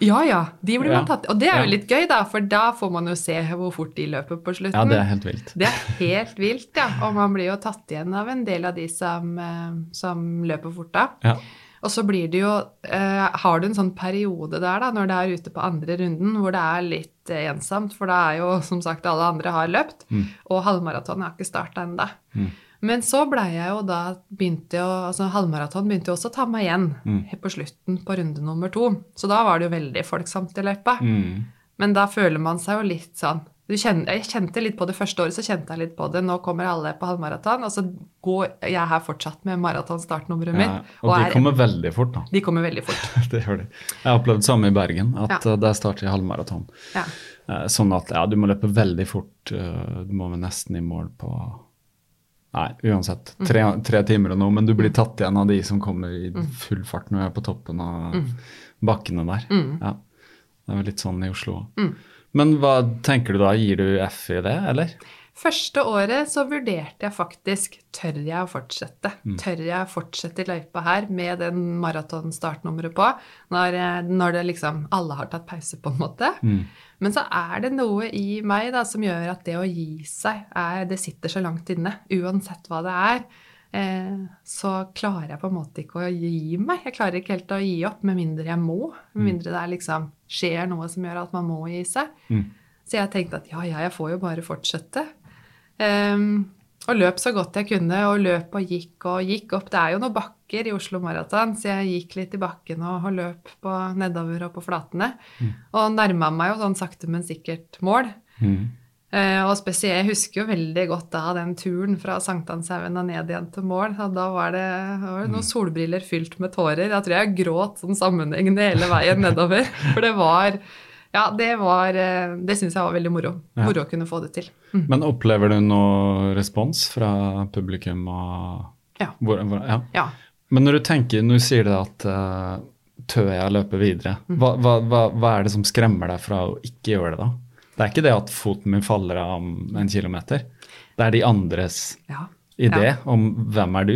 Ja, ja. De blir man tatt Og det er jo litt gøy, da, for da får man jo se hvor fort de løper på slutten. Ja, det er helt vilt. Det er helt vilt, ja. Og man blir jo tatt igjen av en del av de som, eh, som løper fort da. Ja. Og så blir det jo eh, Har du en sånn periode der, da, når det er ute på andre runden, hvor det er litt eh, ensomt, for da er jo som sagt alle andre har løpt, Mm. og halvmaraton har ikke starta ennå. Mm. Men så blei jeg jo da begynte jo, altså Halvmaraton begynte jo også å ta meg igjen Mm. på slutten på runde nummer to. Så da var det jo veldig folksomt i løypa. Mm. Men da føler man seg jo litt sånn du kjenner, Jeg kjente litt på det første året, så kjente jeg litt på det. Nå kommer alle på halvmaraton, og så går jeg her fortsatt med maratonstartnummeret mitt. Ja, og de er- kommer veldig fort, da. de kommer veldig fort. det gjør de. Jeg har opplevd det samme i Bergen, at Ja. der starter jeg halvmaraton. Ja. Eh, Sånn at ja, du må løpe veldig fort. eh, Du må vel nesten i mål på Nei, uansett. Mm. Tre, tre timer og noe, men du blir tatt igjen av de som kommer i full fart når du er på toppen av bakkene der. Mm. Ja. Det er vel litt sånn i Oslo òg. Mm. Men hva tenker du da? Gir du F i det, eller? Første året så vurderte jeg faktisk tør jeg å fortsette. Mm. Tør jeg å fortsette i løypa her med den maratonstartnummeret på, når, eh, når det liksom alle har tatt pause, på en måte. Mm. Men så er det noe i meg da, som gjør at det å gi seg, er, det sitter så langt inne. Uansett hva det er, eh, så klarer jeg på en måte ikke å gi meg. Jeg klarer ikke helt å gi opp, med mindre jeg må. Med mindre det er liksom, skjer noe som gjør at man må gi seg. Mm. Så jeg tenkte at ja, ja, jeg får jo bare fortsette. Um, og løp så godt jeg kunne, og løp og gikk og gikk opp. Det er jo noen bakker i Oslo Maraton, så jeg gikk litt i bakken og, og løp på nedover og på flatene. Og nærma meg jo sånn sakte, men sikkert mål. Mm. Eh, og spesielt, jeg husker jo veldig godt da den turen fra Sankthanshaugen og ned igjen til mål. Og da var det, var det noen solbriller fylt med tårer. Jeg tror jeg gråt sånn sammenhengende hele veien nedover. For det var Ja, det var eh, Det syns jeg var veldig moro. Ja. Moro å kunne få det til. Mm. Men opplever du noe respons fra publikum? Og Ja. Hvor, hvor, ja. Ja. Men når du tenker, nå sier du at uh, tør jeg løpe videre, Mm. hva, hva, hva, er det som skremmer deg fra å ikke gjøre det da? Det er ikke det at foten min faller av om en kilometer. Det er de andres ja. idé Ja. om hvem er du.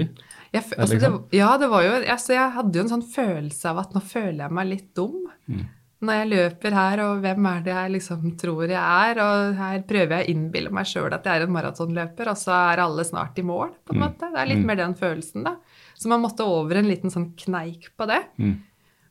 Jeg, altså, det, liksom? ja, det var jo altså, Jeg hadde jo en sånn følelse av at nå føler jeg meg litt dum. Mm. Når jeg løper her, og hvem er det jeg liksom tror jeg er? Og her prøver jeg å innbille meg sjøl at jeg er en maratonløper, og så er alle snart i mål, på en Mm. måte. Det er litt Mm. mer den følelsen, da. Så man måtte over en liten sånn kneik på det. Mm.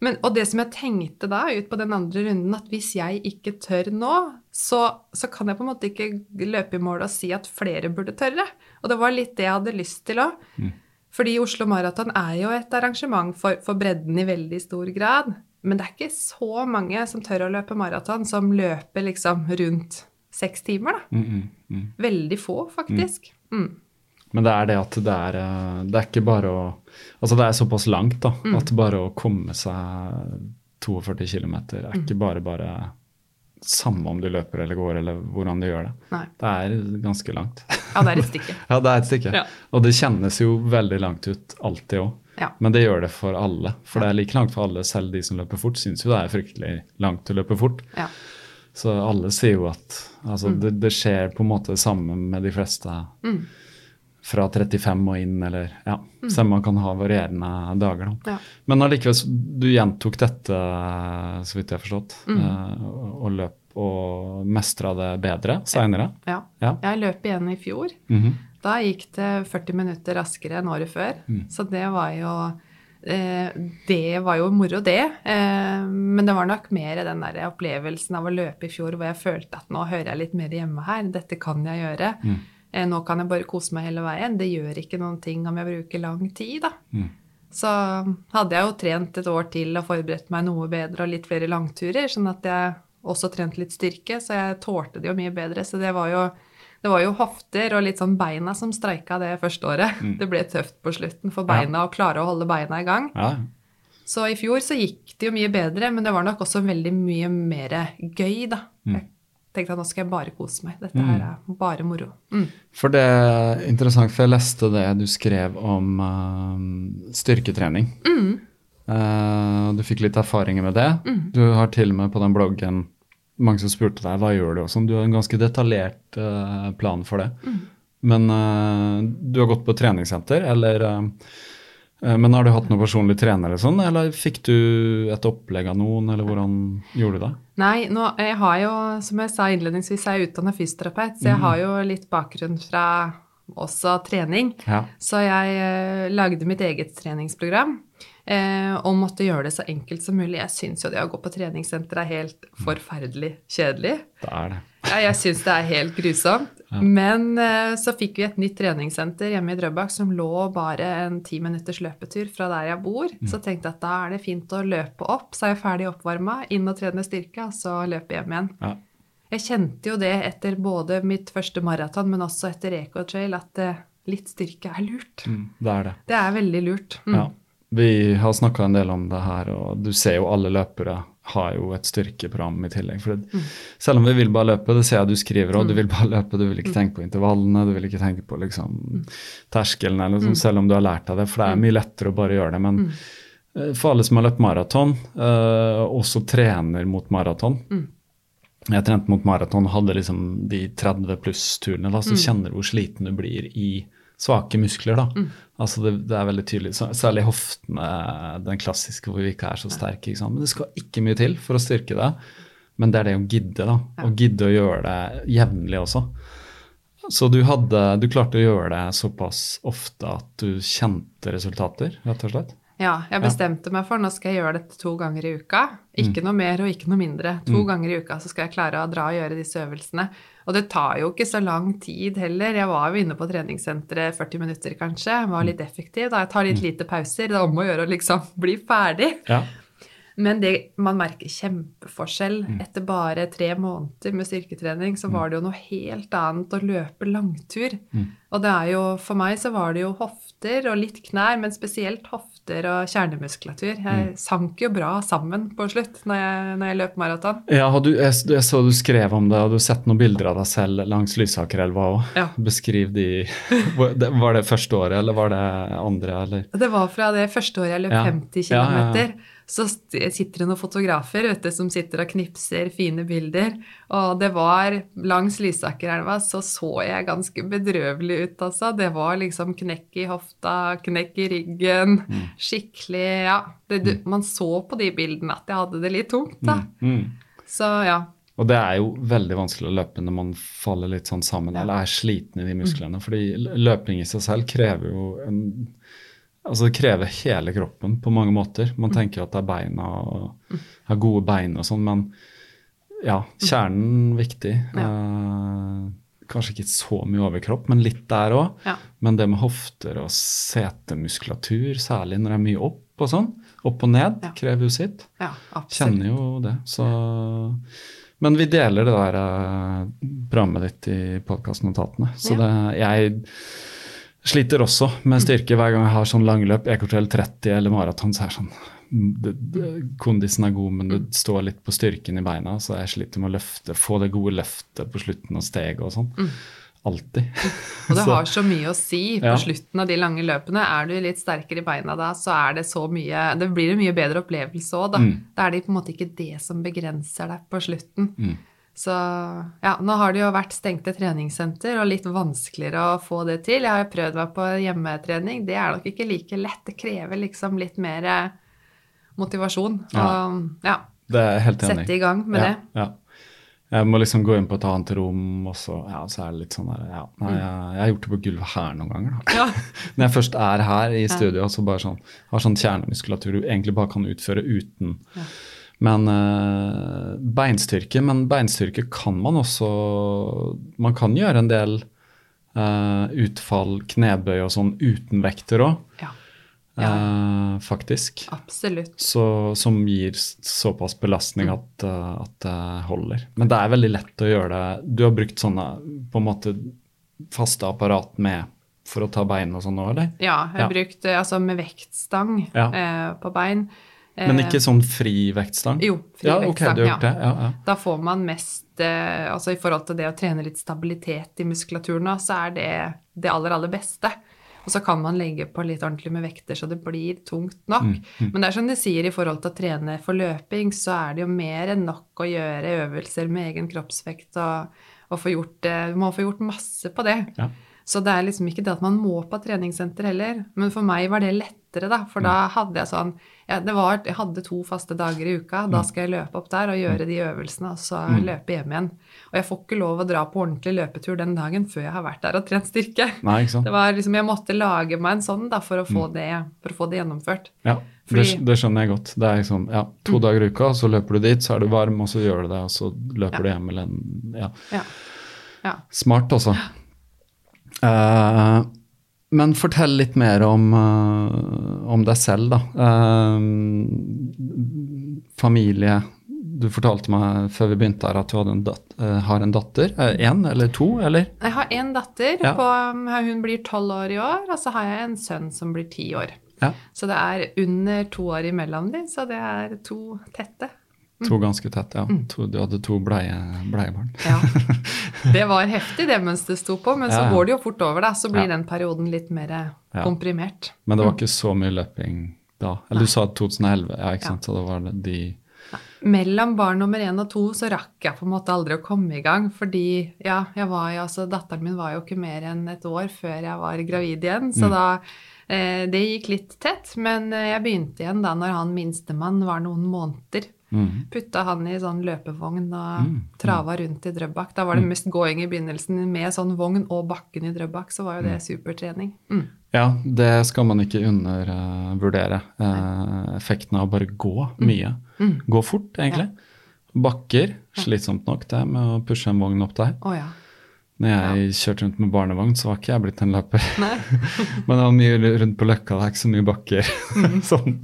Men, og det som jeg tenkte da, ut på den andre runden, at hvis jeg ikke tør nå, så, så kan jeg på en måte ikke løpe i mål og si at flere burde tørre. Og det var litt det jeg hadde lyst til òg. Mm. Fordi Oslo Maraton er jo et arrangement for, for bredden i veldig stor grad. Men det er ikke så mange som tør å løpe maraton, som løper liksom rundt seks timer, da. Mm, mm, mm. Veldig få, faktisk. Mm. Men det er det at det er, eh, det er ikke bare å Altså det er såpass langt da, Mm. at bare å komme seg 42 km er Mm. ikke bare bare samme om du løper eller går eller hvordan du gjør det. Nei. Det er ganske langt. Ja, det er et stykke. ja, det er et stykke. Ja. Og det kjennes jo veldig langt ut alltid òg. Ja. Men det gjør det for alle. For det er like langt for alle, selv de som løper fort, syns jo det er fryktelig langt å løpe fort. Ja. Så alle sier jo at altså, Mm. det, det skjer på en måte det samme med de fleste fra 35 og inn, eller ja. Selv om man kan ha varierende dager. Da. Mm. Ja. Men allikevel, du gjentok dette, så vidt jeg har forstått, Mm. eh, og, og løp og mestra det bedre seinere. ja. Ja. Jeg løp igjen i fjor. Mhm. Da gikk det 40 minutter raskere enn året før. Så det var jo eh, Det var jo moro, det. Eh, men det var nok mer den der opplevelsen av å løpe i fjor hvor jeg følte at nå hører jeg litt mer hjemme her. Dette kan jeg gjøre. Eh, nå kan jeg bare kose meg hele veien. Det gjør ikke noen ting om jeg bruker lang tid, da. Så hadde jeg jo trent et år til og forberedt meg noe bedre og litt flere langturer, sånn at jeg også trente litt styrke, så jeg tålte det jo mye bedre. Så det var jo, det var jo hofter og litt sånn beina som streika det første året. Det ble tøft på slutten for beina å klare å holde beina i gang. Ja. Så i fjor så gikk det jo mye bedre, men det var nok også veldig mye mer gøy, da. Jeg tenkte at nå skal jeg bare kose meg. Dette her er bare moro. Mm. For det er interessant, for jeg leste det du skrev om uh, styrketrening. Mm. Uh, du fikk litt erfaringer med det. Du har til og med på den bloggen mange som spurte deg hva gjør du og sånn. Du har en ganske detaljert uh, plan for det. Mm. Men eh, du har gått på treningssenter, eller Men har du hatt noen personlig trener eller sånn, eller fikk du et opplegg av noen, eller hvordan gjorde du det? Nei, nå, jeg har jo, som jeg sa innledningsvis, jeg er utdannet fysioterapeut, så jeg har jo litt bakgrunn fra også trening. Ja. Så jeg eh, lagde mitt eget treningsprogram eh, og måtte gjøre det så enkelt som mulig. Jeg syns jo det å gå på treningssenter er helt forferdelig kjedelig. Det er det. Ja, jeg syns det er helt grusomt. Men eh, så fikk vi et nytt treningssenter hjemme i Drøbak som lå bare en ti minutters løpetur fra der jeg bor. Så tenkte jeg at da er det fint å løpe opp, så er jeg ferdig oppvarma, inn og trene styrke, og så løpe hjem igjen. Ja. Jeg kjente jo det etter både mitt første maraton, men også etter Eco Trail, at eh, litt styrke er lurt. Mm, det er det. Det er veldig lurt. Mm. Ja. Vi har snakka en del om det her, og du ser jo alle løpere har jo et styrkeprogram i tillegg. For det, Selv om vi vil bare løpe, det ser jeg du skriver òg, du vil bare løpe, du vil ikke tenke på intervallene, du vil ikke tenke på liksom terskelen, eller sånn, selv om du har lært deg det, for det er mye lettere å bare gjøre det. Men mm. for alle som har løpt maraton, uh, også trener mot maraton. Jeg trente mot maraton hadde liksom de 30 pluss-turene, så så du kjenner hvor sliten du blir i svake muskler. da. Altså det, det er veldig tydelig, Særlig hoftene, den klassiske hvor vi ikke er så sterke. Men det skal ikke mye til for å styrke det. Men det er det å gidde, da. Å gidde å gjøre det jevnlig også. Så du, hadde, du klarte å gjøre det såpass ofte at du kjente resultater, rett og slett? Ja, jeg bestemte meg for nå skal jeg gjøre dette to ganger i uka. Ikke noe mer og ikke noe mindre. To ganger i uka så skal jeg klare å dra og gjøre disse øvelsene. Og det tar jo ikke så lang tid heller. Jeg var jo inne på treningssenteret 40 minutter kanskje. Jeg var litt effektiv. da Jeg tar litt lite pauser. Det er om å gjøre å liksom bli ferdig. Ja. Men det, man merker kjempeforskjell. Mm. Etter bare tre måneder med styrketrening, så var det jo noe helt annet å løpe langtur. Mm. Og det er jo, for meg så var det jo hofter og litt knær, men spesielt hofter og kjernemuskulatur. Jeg Mm. sank jo bra sammen på slutt når jeg, når jeg løp maraton. Ja, du, jeg, jeg så du skrev om det, og du har sett noen bilder av deg selv langs Lysakerelva òg. Ja. Beskriv de Var det- første året, eller var det andre, eller? Det var fra det første året jeg løp Ja. 50 Ja, ja, km. ja. Så sitter det noen fotografer vet du, som sitter og knipser fine bilder. Og det var langs Lysakerelva så så jeg ganske bedrøvelig ut, altså. Det var liksom knekk i hofta, knekk i ryggen. Mm. Skikkelig Ja. Det, du, man så på de bildene at jeg hadde det litt tungt, da. Mm. Så ja. Og det er jo veldig vanskelig å løpe når man faller litt sånn sammen eller er sliten i de musklene. Fordi løping i seg selv krever jo en Altså det krever hele kroppen på mange måter. Man tenker at det er beina og har gode bein og sånn, men ja, kjernen viktig. Eh, kanskje ikke så mye overkropp, men litt der òg. Ja. Men det med hofter og setemuskulatur, særlig når det er mye opp og sånn, opp og ned, Ja. krever jo sitt. Ja. Kjenner jo det. Så Men vi deler det der eh, programmet ditt i podkastnotatene. Så det, jeg sliter også med styrke hver gang jeg har sånn langløp, EKTL 30 eller maraton. Så er sånn det, det, Kondisen er god, men det står litt på styrken i beina, så jeg sliter med å løfte, få det gode løftet på slutten av steget og sånn. Alltid. Og det har så mye å si på Ja. slutten av de lange løpene. Er du litt sterkere i beina da, så er det så mye Det blir en mye bedre opplevelse òg, da. Mm. Da er det på en måte ikke det som begrenser deg på slutten. Mm. Så ja, nå har det jo vært stengte treningssenter og litt vanskeligere å få det til. Jeg har jo prøvd meg på hjemmetrening. Det er nok ikke like lett. Det krever liksom litt mer eh, motivasjon. Ja. Og ja, Det er helt enig sette i gang med ja, det. Ja. Jeg må liksom gå inn på et annet rom, og så, ja, så er det litt sånn der ja, nei, jeg, jeg har gjort det på gulvet her noen ganger. Da. Ja. Når jeg først er her i studio, og så bare sånn, har sånn kjernemuskulatur du egentlig bare kan utføre uten. Men uh, beinstyrke, men beinstyrke kan man også Man kan gjøre en del uh, utfall, knebøy og sånn uten vekter òg, Ja, faktisk. absolutt. Så, som gir såpass belastning at, eh, at det holder. Men det er veldig lett å gjøre det. Du har brukt sånne på en måte faste apparat med for å ta bein og sånn òg, eller? Ja, jeg har Ja. brukt eh, altså med vektstang Ja. eh, på bein. Men Eh, ikke sånn fri vektstang? Jo, fri ja, vektstang, Okay, ja. Ja, ja. Da får man mest eh, Altså i forhold til det å trene litt stabilitet i muskulaturen, så er det det aller, aller beste. Og så kan man legge på litt ordentlig med vekter, så det blir tungt nok. Mm, Men det er som de sier, i forhold til å trene for løping, så er det jo mer enn nok å gjøre øvelser med egen kroppsvekt og, og få gjort det. må få gjort masse på det. Ja. Så det er liksom ikke det at man må på treningssenter heller. Men for meg var det lettere, da. For Mm. da hadde jeg sånn ja, det var, Jeg hadde to faste dager i uka. Mm. Da skal jeg løpe opp der og gjøre de øvelsene, og så løpe hjem igjen. Og jeg får ikke lov å dra på ordentlig løpetur den dagen før jeg har vært der og trent styrke. Nei, ikke sant? Det var liksom, Jeg måtte lage meg en sånn da, for å få, det, for å få det gjennomført. Ja, det, Fordi- det skjønner jeg godt. Det er liksom, ja, To dager i uka, så løper du dit, så er du varm, og så gjør du det, og så løper Ja. du hjem eller en ja. Smart, altså. Eh, men fortell litt mer om, uh, om deg selv, da. Uh, familie. Du fortalte meg før vi begynte her at du en dat uh, har en datter. Én eller to, eller? Jeg har én datter. Ja. På, hun blir tolv år i år, og så har jeg en sønn som blir ti år. Ja. Så det er under to år imellom dem, så det er to tette. To ganske tett, ja. Mm. To, du hadde to bleie, bleiebarn. Ja. Det var heftig det mens det sto på, men så Ja, går det jo fort over, da. Så blir Ja. den perioden litt mer komprimert. Men det var ikke så mye løping da? Eller du sa 2011, ja, ikke sant? Så da var det de Mellom barn nummer én og to så rakk jeg på en måte aldri å komme i gang, fordi ja, jeg var jo, altså, datteren min var jo ikke mer enn et år før jeg var gravid igjen, så da eh, Det gikk litt tett, men eh, jeg begynte igjen da når han minstemann var noen måneder. Mm. Putta han i sånn løpevogn og trava rundt i Drøbak. Da var det mest gåing i begynnelsen. Med sånn vogn og bakken i Drøbak, så var jo det supertrening. Mm. Ja, det skal man ikke undervurdere. Eh, effekten av å bare gå mye. Gå fort, egentlig. Bakker. Slitsomt nok, det, med å pushe en vogn opp der. Oh, ja. Når jeg kjørte rundt med barnevogn, så var ikke jeg blitt en løper. Men det var mye rundt på Løkka, det er ikke så mye bakker. sånn.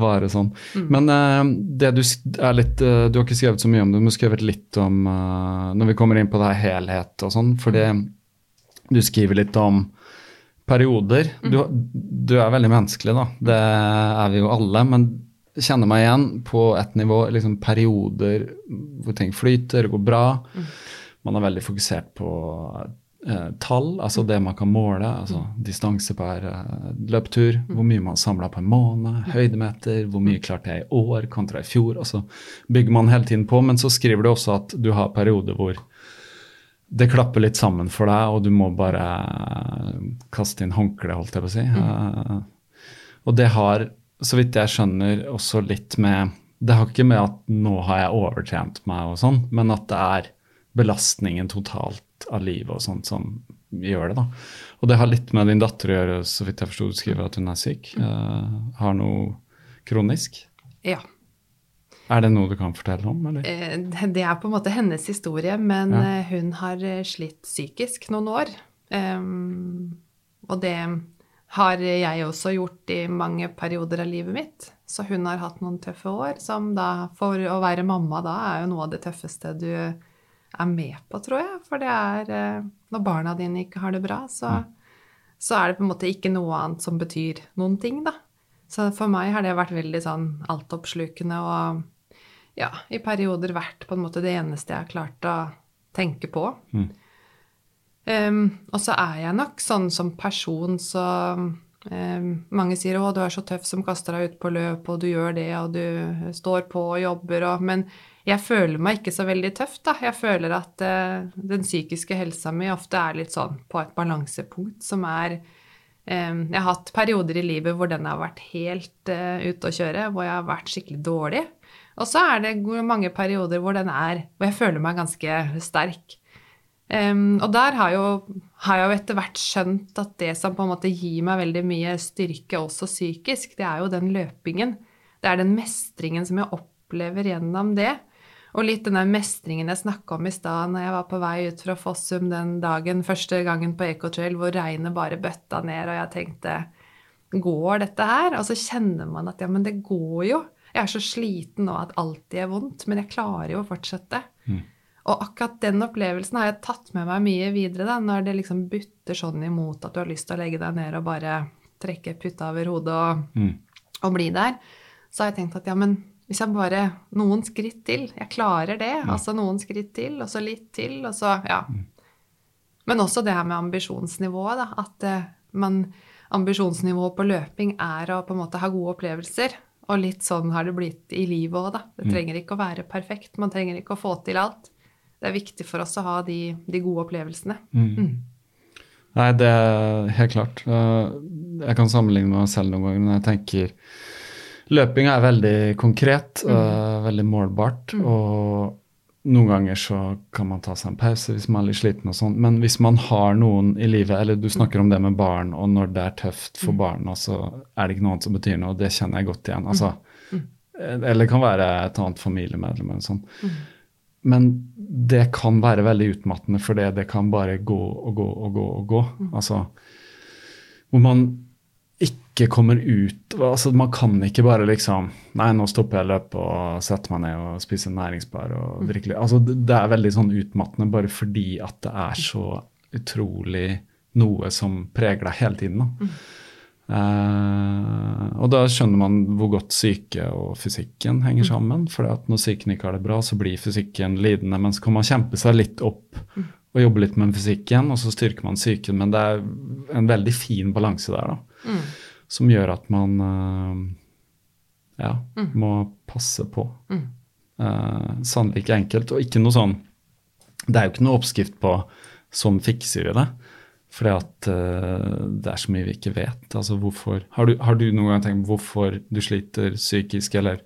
Bare sånn. Men uh, det du er litt uh, Du har ikke skrevet så mye om det, men du har skrevet litt om uh, Når vi kommer inn på det her helhet og sånn, fordi du skriver litt om perioder. Du, du er veldig menneskelig, da. Det er vi jo alle. Men kjenner meg igjen på et nivå, liksom perioder hvor ting flyter går bra. Man er veldig fokusert på eh, tall, altså det man kan måle. altså Distanse per eh, løpetur, hvor mye man samla på en måned, høydemeter, hvor mye klarte jeg i år kontra i fjor. og så bygger man hele tiden på, men så skriver du også at du har perioder hvor det klapper litt sammen for deg, og du må bare kaste inn håndkleet, holdt jeg på å si. Eh, og det har, så vidt jeg skjønner, også litt med Det har ikke med at nå har jeg overtrent meg og sånn, men at det er belastningen totalt av livet og sånt som gjør det, da. Og det har litt med din datter å gjøre, så vidt jeg forsto du skriver at hun er syk. Uh, har noe kronisk. Ja. Er det noe du kan fortelle om, eller? Eh, Det er på en måte hennes historie, men Ja. eh, hun har slitt psykisk noen år. Um, og det har jeg også gjort i mange perioder av livet mitt. Så hun har hatt noen tøffe år, som da For å være mamma da er jo noe av det tøffeste du er med på, tror jeg. For det er eh, Når barna dine ikke har det bra, så, så er det på en måte ikke noe annet som betyr noen ting, da. Så for meg har det vært veldig sånn altoppslukende og ja, i perioder vært på en måte det eneste jeg har klart å tenke på. Um, og så er jeg nok sånn som person så um, Mange sier 'Å, du er så tøff som kaster deg ut på løp, og du gjør det, og du står på og jobber', og Men jeg føler meg ikke så veldig tøff, da. Jeg føler at uh, den psykiske helsa mi ofte er litt sånn på et balansepunkt som er um, Jeg har hatt perioder i livet hvor den har vært helt uh, ute å kjøre, hvor jeg har vært skikkelig dårlig. Og så er det mange perioder hvor den er Hvor jeg føler meg ganske sterk. Um, og der har, jo, har jeg jo etter hvert skjønt at det som på en måte gir meg veldig mye styrke, også psykisk, det er jo den løpingen. Det er den mestringen som jeg opplever gjennom det. Og litt den der mestringen jeg snakka om i stad når jeg var på vei ut fra Fossum den dagen, første gangen på Ecotrail, hvor regnet bare bøtta ned, og jeg tenkte Går dette her? Og så kjenner man at ja, men det går jo. Jeg er så sliten nå at alt gjør vondt, men jeg klarer jo å fortsette. Og akkurat den opplevelsen har jeg tatt med meg mye videre, da, når det liksom butter sånn imot at du har lyst til å legge deg ned og bare trekke putta over hodet og, og bli der. Så har jeg tenkt at ja, men hvis jeg bare Noen skritt til. Jeg klarer det. Altså noen skritt til, og så litt til, og så Ja. Men også det her med ambisjonsnivået, da. At eh, man Ambisjonsnivået på løping er å på en måte ha gode opplevelser. Og litt sånn har det blitt i livet òg, da. Det trenger ikke å være perfekt. Man trenger ikke å få til alt. Det er viktig for oss å ha de, de gode opplevelsene. Nei, det er helt klart. Uh, Jeg kan sammenligne meg selv noen ganger, men jeg tenker Løping er veldig konkret, uh, veldig målbart. Og noen ganger så kan man ta seg en pause hvis man er litt sliten og sånn. Men hvis man har noen i livet, eller du snakker om det med barn, og når det er tøft for barna, så er det ikke noe annet som betyr noe. Det kjenner jeg godt igjen. altså. Eller det kan være et annet familiemedlem eller sånn. Men det kan være veldig utmattende, for det, det kan bare gå og gå og gå og gå. Altså, hvor man ikke kommer ut altså Man kan ikke bare liksom Nei, nå stopper jeg løpet og setter meg ned og spiser næringsbar. og drikker altså Det er veldig sånn utmattende bare fordi at det er så utrolig noe som preger deg hele tiden. da. Uh, og da skjønner man hvor godt syke og fysikken henger sammen. For når psyken ikke har det bra, så blir fysikken lidende. Men så kan man kjempe seg litt opp og jobbe litt med fysikken, og så styrker man psyken. Men det er en veldig fin balanse der, da. Som gjør at man eh, ja, må passe på. Eh, Sannelig ikke enkelt, og ikke noe sånn Det er jo ikke noe oppskrift på sånn fikser vi det. Fordi at uh, det er så mye vi ikke vet. Altså hvorfor Har du, har du noen gang tenkt på hvorfor du sliter psykisk, eller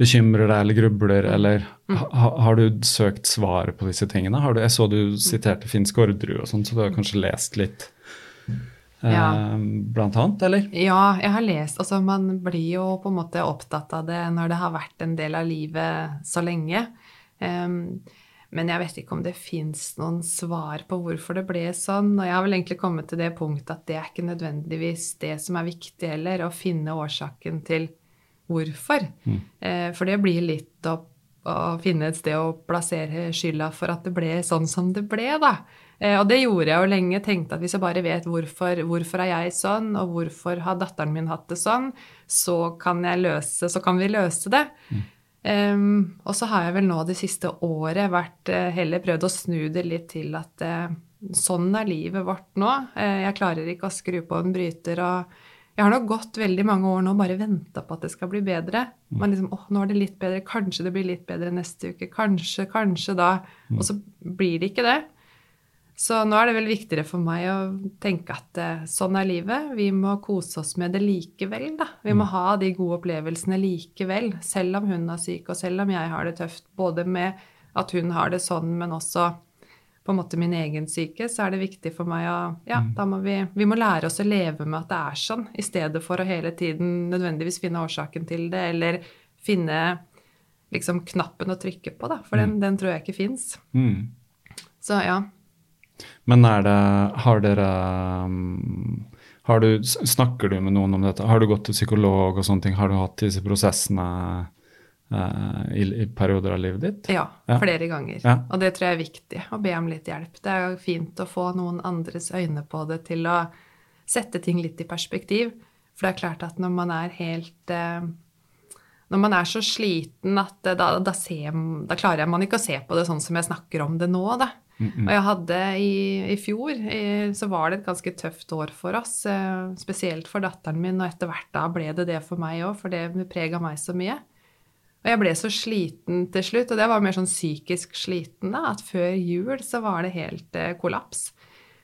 bekymrer deg eller grubler, eller ha, har du søkt svaret på disse tingene? Har du, jeg så du siterte Finn Skårderud og sånn, så du har kanskje lest litt Ja. blant annet, eller? Ja, jeg har lest Altså, man blir jo på en måte opptatt av det når det har vært en del av livet så lenge. Um, men jeg vet ikke om det fins noen svar på hvorfor det ble sånn. Og jeg har vel egentlig kommet til det punktet at det er ikke nødvendigvis det som er viktig heller, å finne årsaken til hvorfor. Eh, for det blir litt å, å finne et sted å plassere skylda for at det ble sånn som det ble, da. Eh, og det gjorde jeg jo lenge. Tenkte at hvis jeg bare vet hvorfor, hvorfor er jeg sånn, og hvorfor har datteren min hatt det sånn, så kan, jeg løse, så kan vi løse det. Em, og så har jeg vel nå det siste året vært, eh, heller prøvd å snu det litt til at uh, sånn er livet vårt nå. Uh, jeg klarer ikke å skru på en bryter. og jeg har nok gått veldig mange år nå og bare venta på at det skal bli bedre. Man liksom, åh, nå er det litt bedre, Kanskje det blir litt bedre neste uke. Kanskje, kanskje da. Og så blir det ikke det. Så nå er det vel viktigere for meg å tenke at eh, sånn er livet. Vi må kose oss med det likevel, da. Vi må ha de gode opplevelsene likevel. Selv om hun er syk, og selv om jeg har det tøft. Både med at hun har det sånn, men også på en måte min egen syke, så er det viktig for meg å Ja, da må vi Vi må lære oss å leve med at det er sånn, i stedet for å hele tiden nødvendigvis finne årsaken til det, eller finne liksom knappen å trykke på, da. For den, den tror jeg ikke fins. Mm. Så ja. Men er det Har dere um, har du, Snakker du med noen om dette? Har du gått til psykolog og sånne ting? Har du hatt disse prosessene uh, i, i perioder av livet ditt? Ja, Ja. flere ganger. Ja. Og det tror jeg er viktig, å be om litt hjelp. Det er jo fint å få noen andres øyne på det til å sette ting litt i perspektiv. For det er klart at når man er helt uh, Når man er så sliten at eh, da, da, ser, da klarer man ikke å se på det sånn som jeg snakker om det nå, da. Og jeg hadde i, i fjor i, så var det et ganske tøft år for oss, eh, spesielt for datteren min, og etter hvert da ble det det for meg òg, for det prega meg så mye. Og jeg ble så sliten til slutt, og det var mer sånn psykisk sliten, da, at før jul så var det helt eh, kollaps.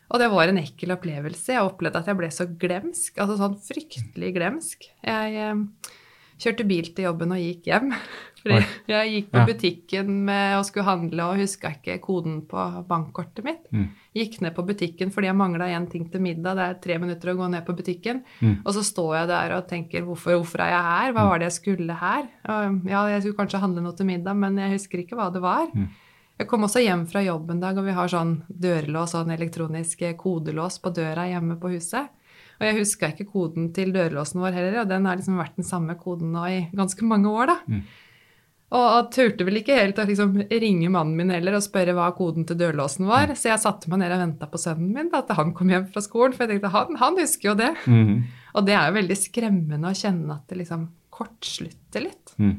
Og det var en ekkel opplevelse. Jeg opplevde at jeg ble så glemsk, altså sånn fryktelig glemsk. Jeg eh, kjørte bil til jobben og gikk hjem. Oi. jeg gikk på butikken med og skulle handle og huska ikke koden på bankkortet mitt. Mm. Gikk ned på butikken fordi jeg mangla én ting til middag. Det er tre minutter å gå ned på butikken. Og så står jeg der og tenker hvorfor, hvorfor er jeg her? Hva var det jeg skulle her? Og, ja, jeg skulle kanskje handle noe til middag, men jeg husker ikke hva det var. Jeg kom også hjem fra jobb en dag, og vi har sånn dørlås, sånn elektronisk kodelås på døra hjemme på huset. Og jeg huska ikke koden til dørlåsen vår heller, og den har liksom vært den samme koden nå i ganske mange år, da. Og, og turte vel ikke helt å liksom ringe mannen min heller og spørre hva koden til dørlåsen var. Så jeg satte meg ned og venta på sønnen min da, at han kom hjem fra skolen. For jeg tenkte han, han husker jo det. Mm. Og det er jo veldig skremmende å kjenne at det liksom kortslutter litt. Mm.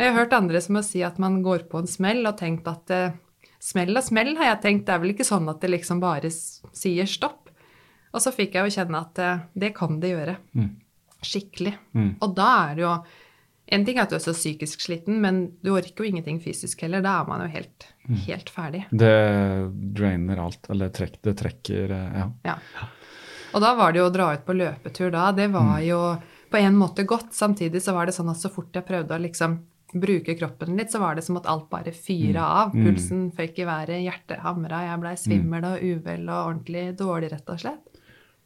Jeg har hørt andre som må si at man går på en smell og tenkt at eh, smell og smell, har jeg tenkt. Det er vel ikke sånn at det liksom bare sier stopp. Og så fikk jeg jo kjenne at eh, det kan det gjøre. Mm. Skikkelig. Mm. Og da er det jo En ting er at du er så psykisk sliten, men du orker jo ingenting fysisk heller. Da er man jo helt, Mm. helt ferdig. Det drainer alt, eller trekk, det trekker eh, Ja. Ja. Og da var det jo å dra ut på løpetur da, det var jo på en måte godt. Samtidig så var det sånn at så fort jeg prøvde å liksom bruke kroppen litt, så var det som at alt bare fyra av. Pulsen føyk i været, hjertet hamra, jeg blei svimmel og uvel og ordentlig dårlig, rett og slett.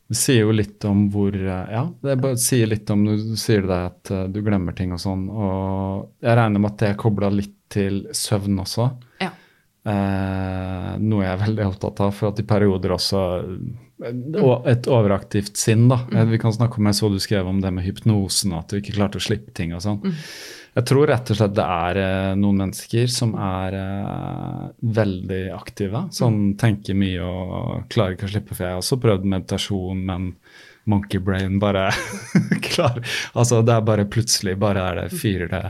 Det sier jo litt om hvor eh, Ja, det sier litt om Du sier det at eh, du glemmer ting og sånn, og jeg regner med at det er kobla litt til søvn også. Ja. Eh, noe jeg er veldig opptatt av, for at i perioder også eh, Et overaktivt sinn, da. Mm. Vi kan snakke om, Jeg så du skrev om det med hypnosen, at du ikke klarte å slippe ting og sånn. Jeg tror rett og slett det er eh, noen mennesker som er eh, veldig aktive. Som tenker mye og klarer ikke å slippe. For jeg har også prøvd meditasjon, men monkey brain bare klar. Altså det er bare plutselig bare er det fyrer det.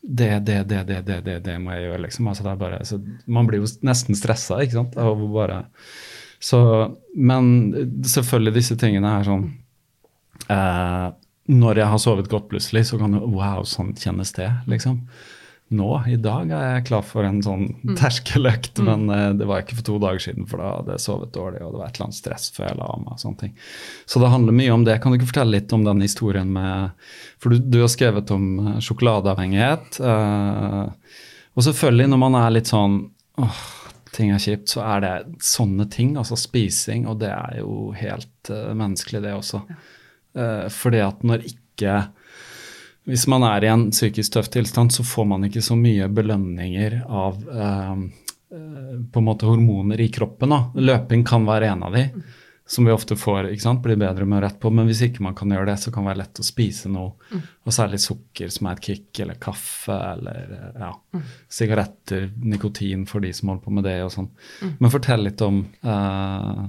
Det, det, det, det, det, det, det må jeg gjøre, liksom. Altså det er bare, så man blir jo nesten stressa, ikke sant. Av bare så, men selvfølgelig disse tingene er sånn eh, Når jeg har sovet godt plutselig, så kan du Wow, sånn kjennes det, liksom. Nå, i dag, er jeg klar for en sånn terskeløkt, men uh, det var ikke for to dager siden, for da hadde jeg sovet dårlig, og det var et eller annet stress før jeg la meg. og sånne ting. Så det handler mye om det. Kan du ikke fortelle litt om den historien med For du, du har skrevet om eh, sjokoladeavhengighet. Uh, og selvfølgelig, når man er litt sånn åh, ting er kjipt, så er det sånne ting, altså spising, og det er jo helt menneskelig, det også. Eh, fordi at når ikke Hvis man er i en psykisk tøff tilstand, så får man ikke så mye belønninger av eh, eh, på en måte hormoner i kroppen. Da. Løping kan være en av de, som vi ofte får. ikke sant? Blir bedre med å rett på. Men hvis ikke man kan gjøre det, så kan det være lett å spise noe. Og særlig sukker, som er et kick, eller kaffe, eller ja, sigaretter, nikotin for de som holder på med det og sånn. Men fortell litt om eh,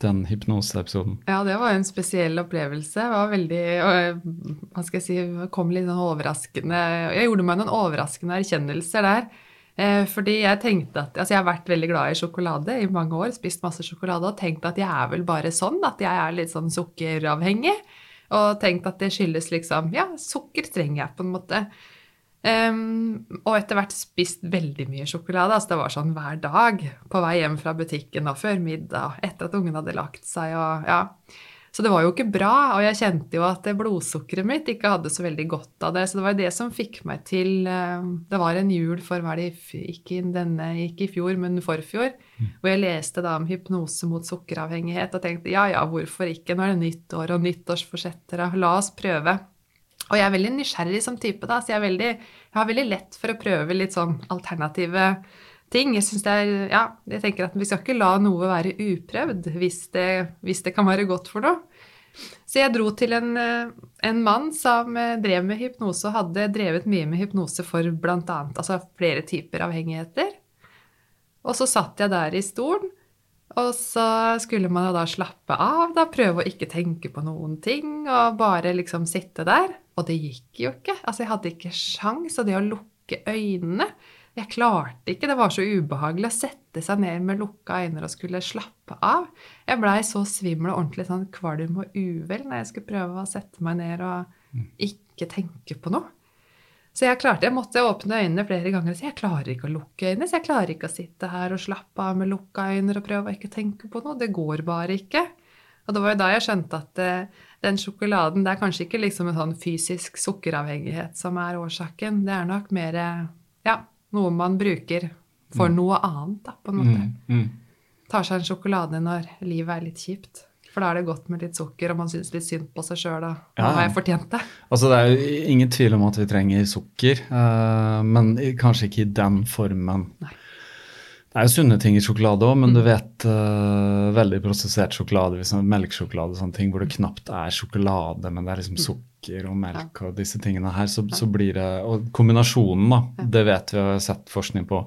den hypnoseepisoden. Ja, det var en spesiell opplevelse. Det var veldig Hva skal jeg si Kom litt sånn overraskende Jeg gjorde meg noen overraskende erkjennelser der. Eh, fordi jeg tenkte at Altså, jeg har vært veldig glad i sjokolade i mange år, spist masse sjokolade, og tenkt at jeg er vel bare sånn, at jeg er litt sånn sukkeravhengig. Og tenkt at det skyldes liksom Ja, sukker trenger jeg, på en måte. Ehm, og etter hvert spist veldig mye sjokolade. altså Det var sånn hver dag på vei hjem fra butikken og før middag, etter at ungen hadde lagt seg. og ja. Så det var jo ikke bra, og jeg kjente jo at blodsukkeret mitt ikke hadde så veldig godt av det. Så det var jo det som fikk meg til uh, Det var en jul for hva er det, ikke denne, ikke i fjor, men forfjor, hvor jeg leste da om hypnose mot sukkeravhengighet og tenkte ja ja, hvorfor ikke? Nå er det nytt år og nyttårsforsetter, la oss prøve. Og jeg er veldig nysgjerrig som type, da, så jeg, veldig, jeg har veldig lett for å prøve litt sånn alternative ting. Jeg, det er, ja, jeg tenker at vi skal ikke la noe være uprøvd hvis det, hvis det kan være godt for noe. Så jeg dro til en, eh, en mann som eh, drev med hypnose og hadde drevet mye med hypnose for bl.a. Altså flere typer avhengigheter. Og så satt jeg der i stolen, og så skulle man da slappe av, da, prøve å ikke tenke på noen ting, og bare liksom sitte der. Og det gikk jo ikke. Altså, jeg hadde ikke sjans, og det å lukke øynene Jeg klarte ikke. Det var så ubehagelig å sette seg ned med lukka øyne og skulle slappe av. Jeg blei så svimmel og ordentlig sånn kvalm og uvel når jeg skulle prøve å sette meg ned og ikke tenke på noe. Så jeg klarte, jeg måtte åpne øynene flere ganger og si jeg klarer ikke å lukke øynene. Så jeg klarer ikke å sitte her og slappe av med lukka øyne og prøve å ikke tenke på noe. Det går bare ikke. Og det var jo da jeg skjønte at eh, den sjokoladen Det er kanskje ikke liksom en sånn fysisk sukkeravhengighet som er årsaken. Det er nok mer ja, noe man bruker for noe annet, da, på en måte. Mm, mm. Tar seg en sjokolade når livet er litt kjipt. For da er det godt med litt sukker, og man syns litt synd på seg sjøl. Og Ja. har jeg fortjent det? Altså, det er jo ingen tvil om at vi trenger sukker, eh, men kanskje ikke i den formen. Nei. Det er jo sunne ting i sjokolade òg, men du vet uh, veldig prosessert sjokolade, liksom melkesjokolade og sånne ting, hvor det knapt er sjokolade, men det er liksom sukker og melk og disse tingene her, så, så blir det Og kombinasjonen, da, det vet vi og har sett forskning på.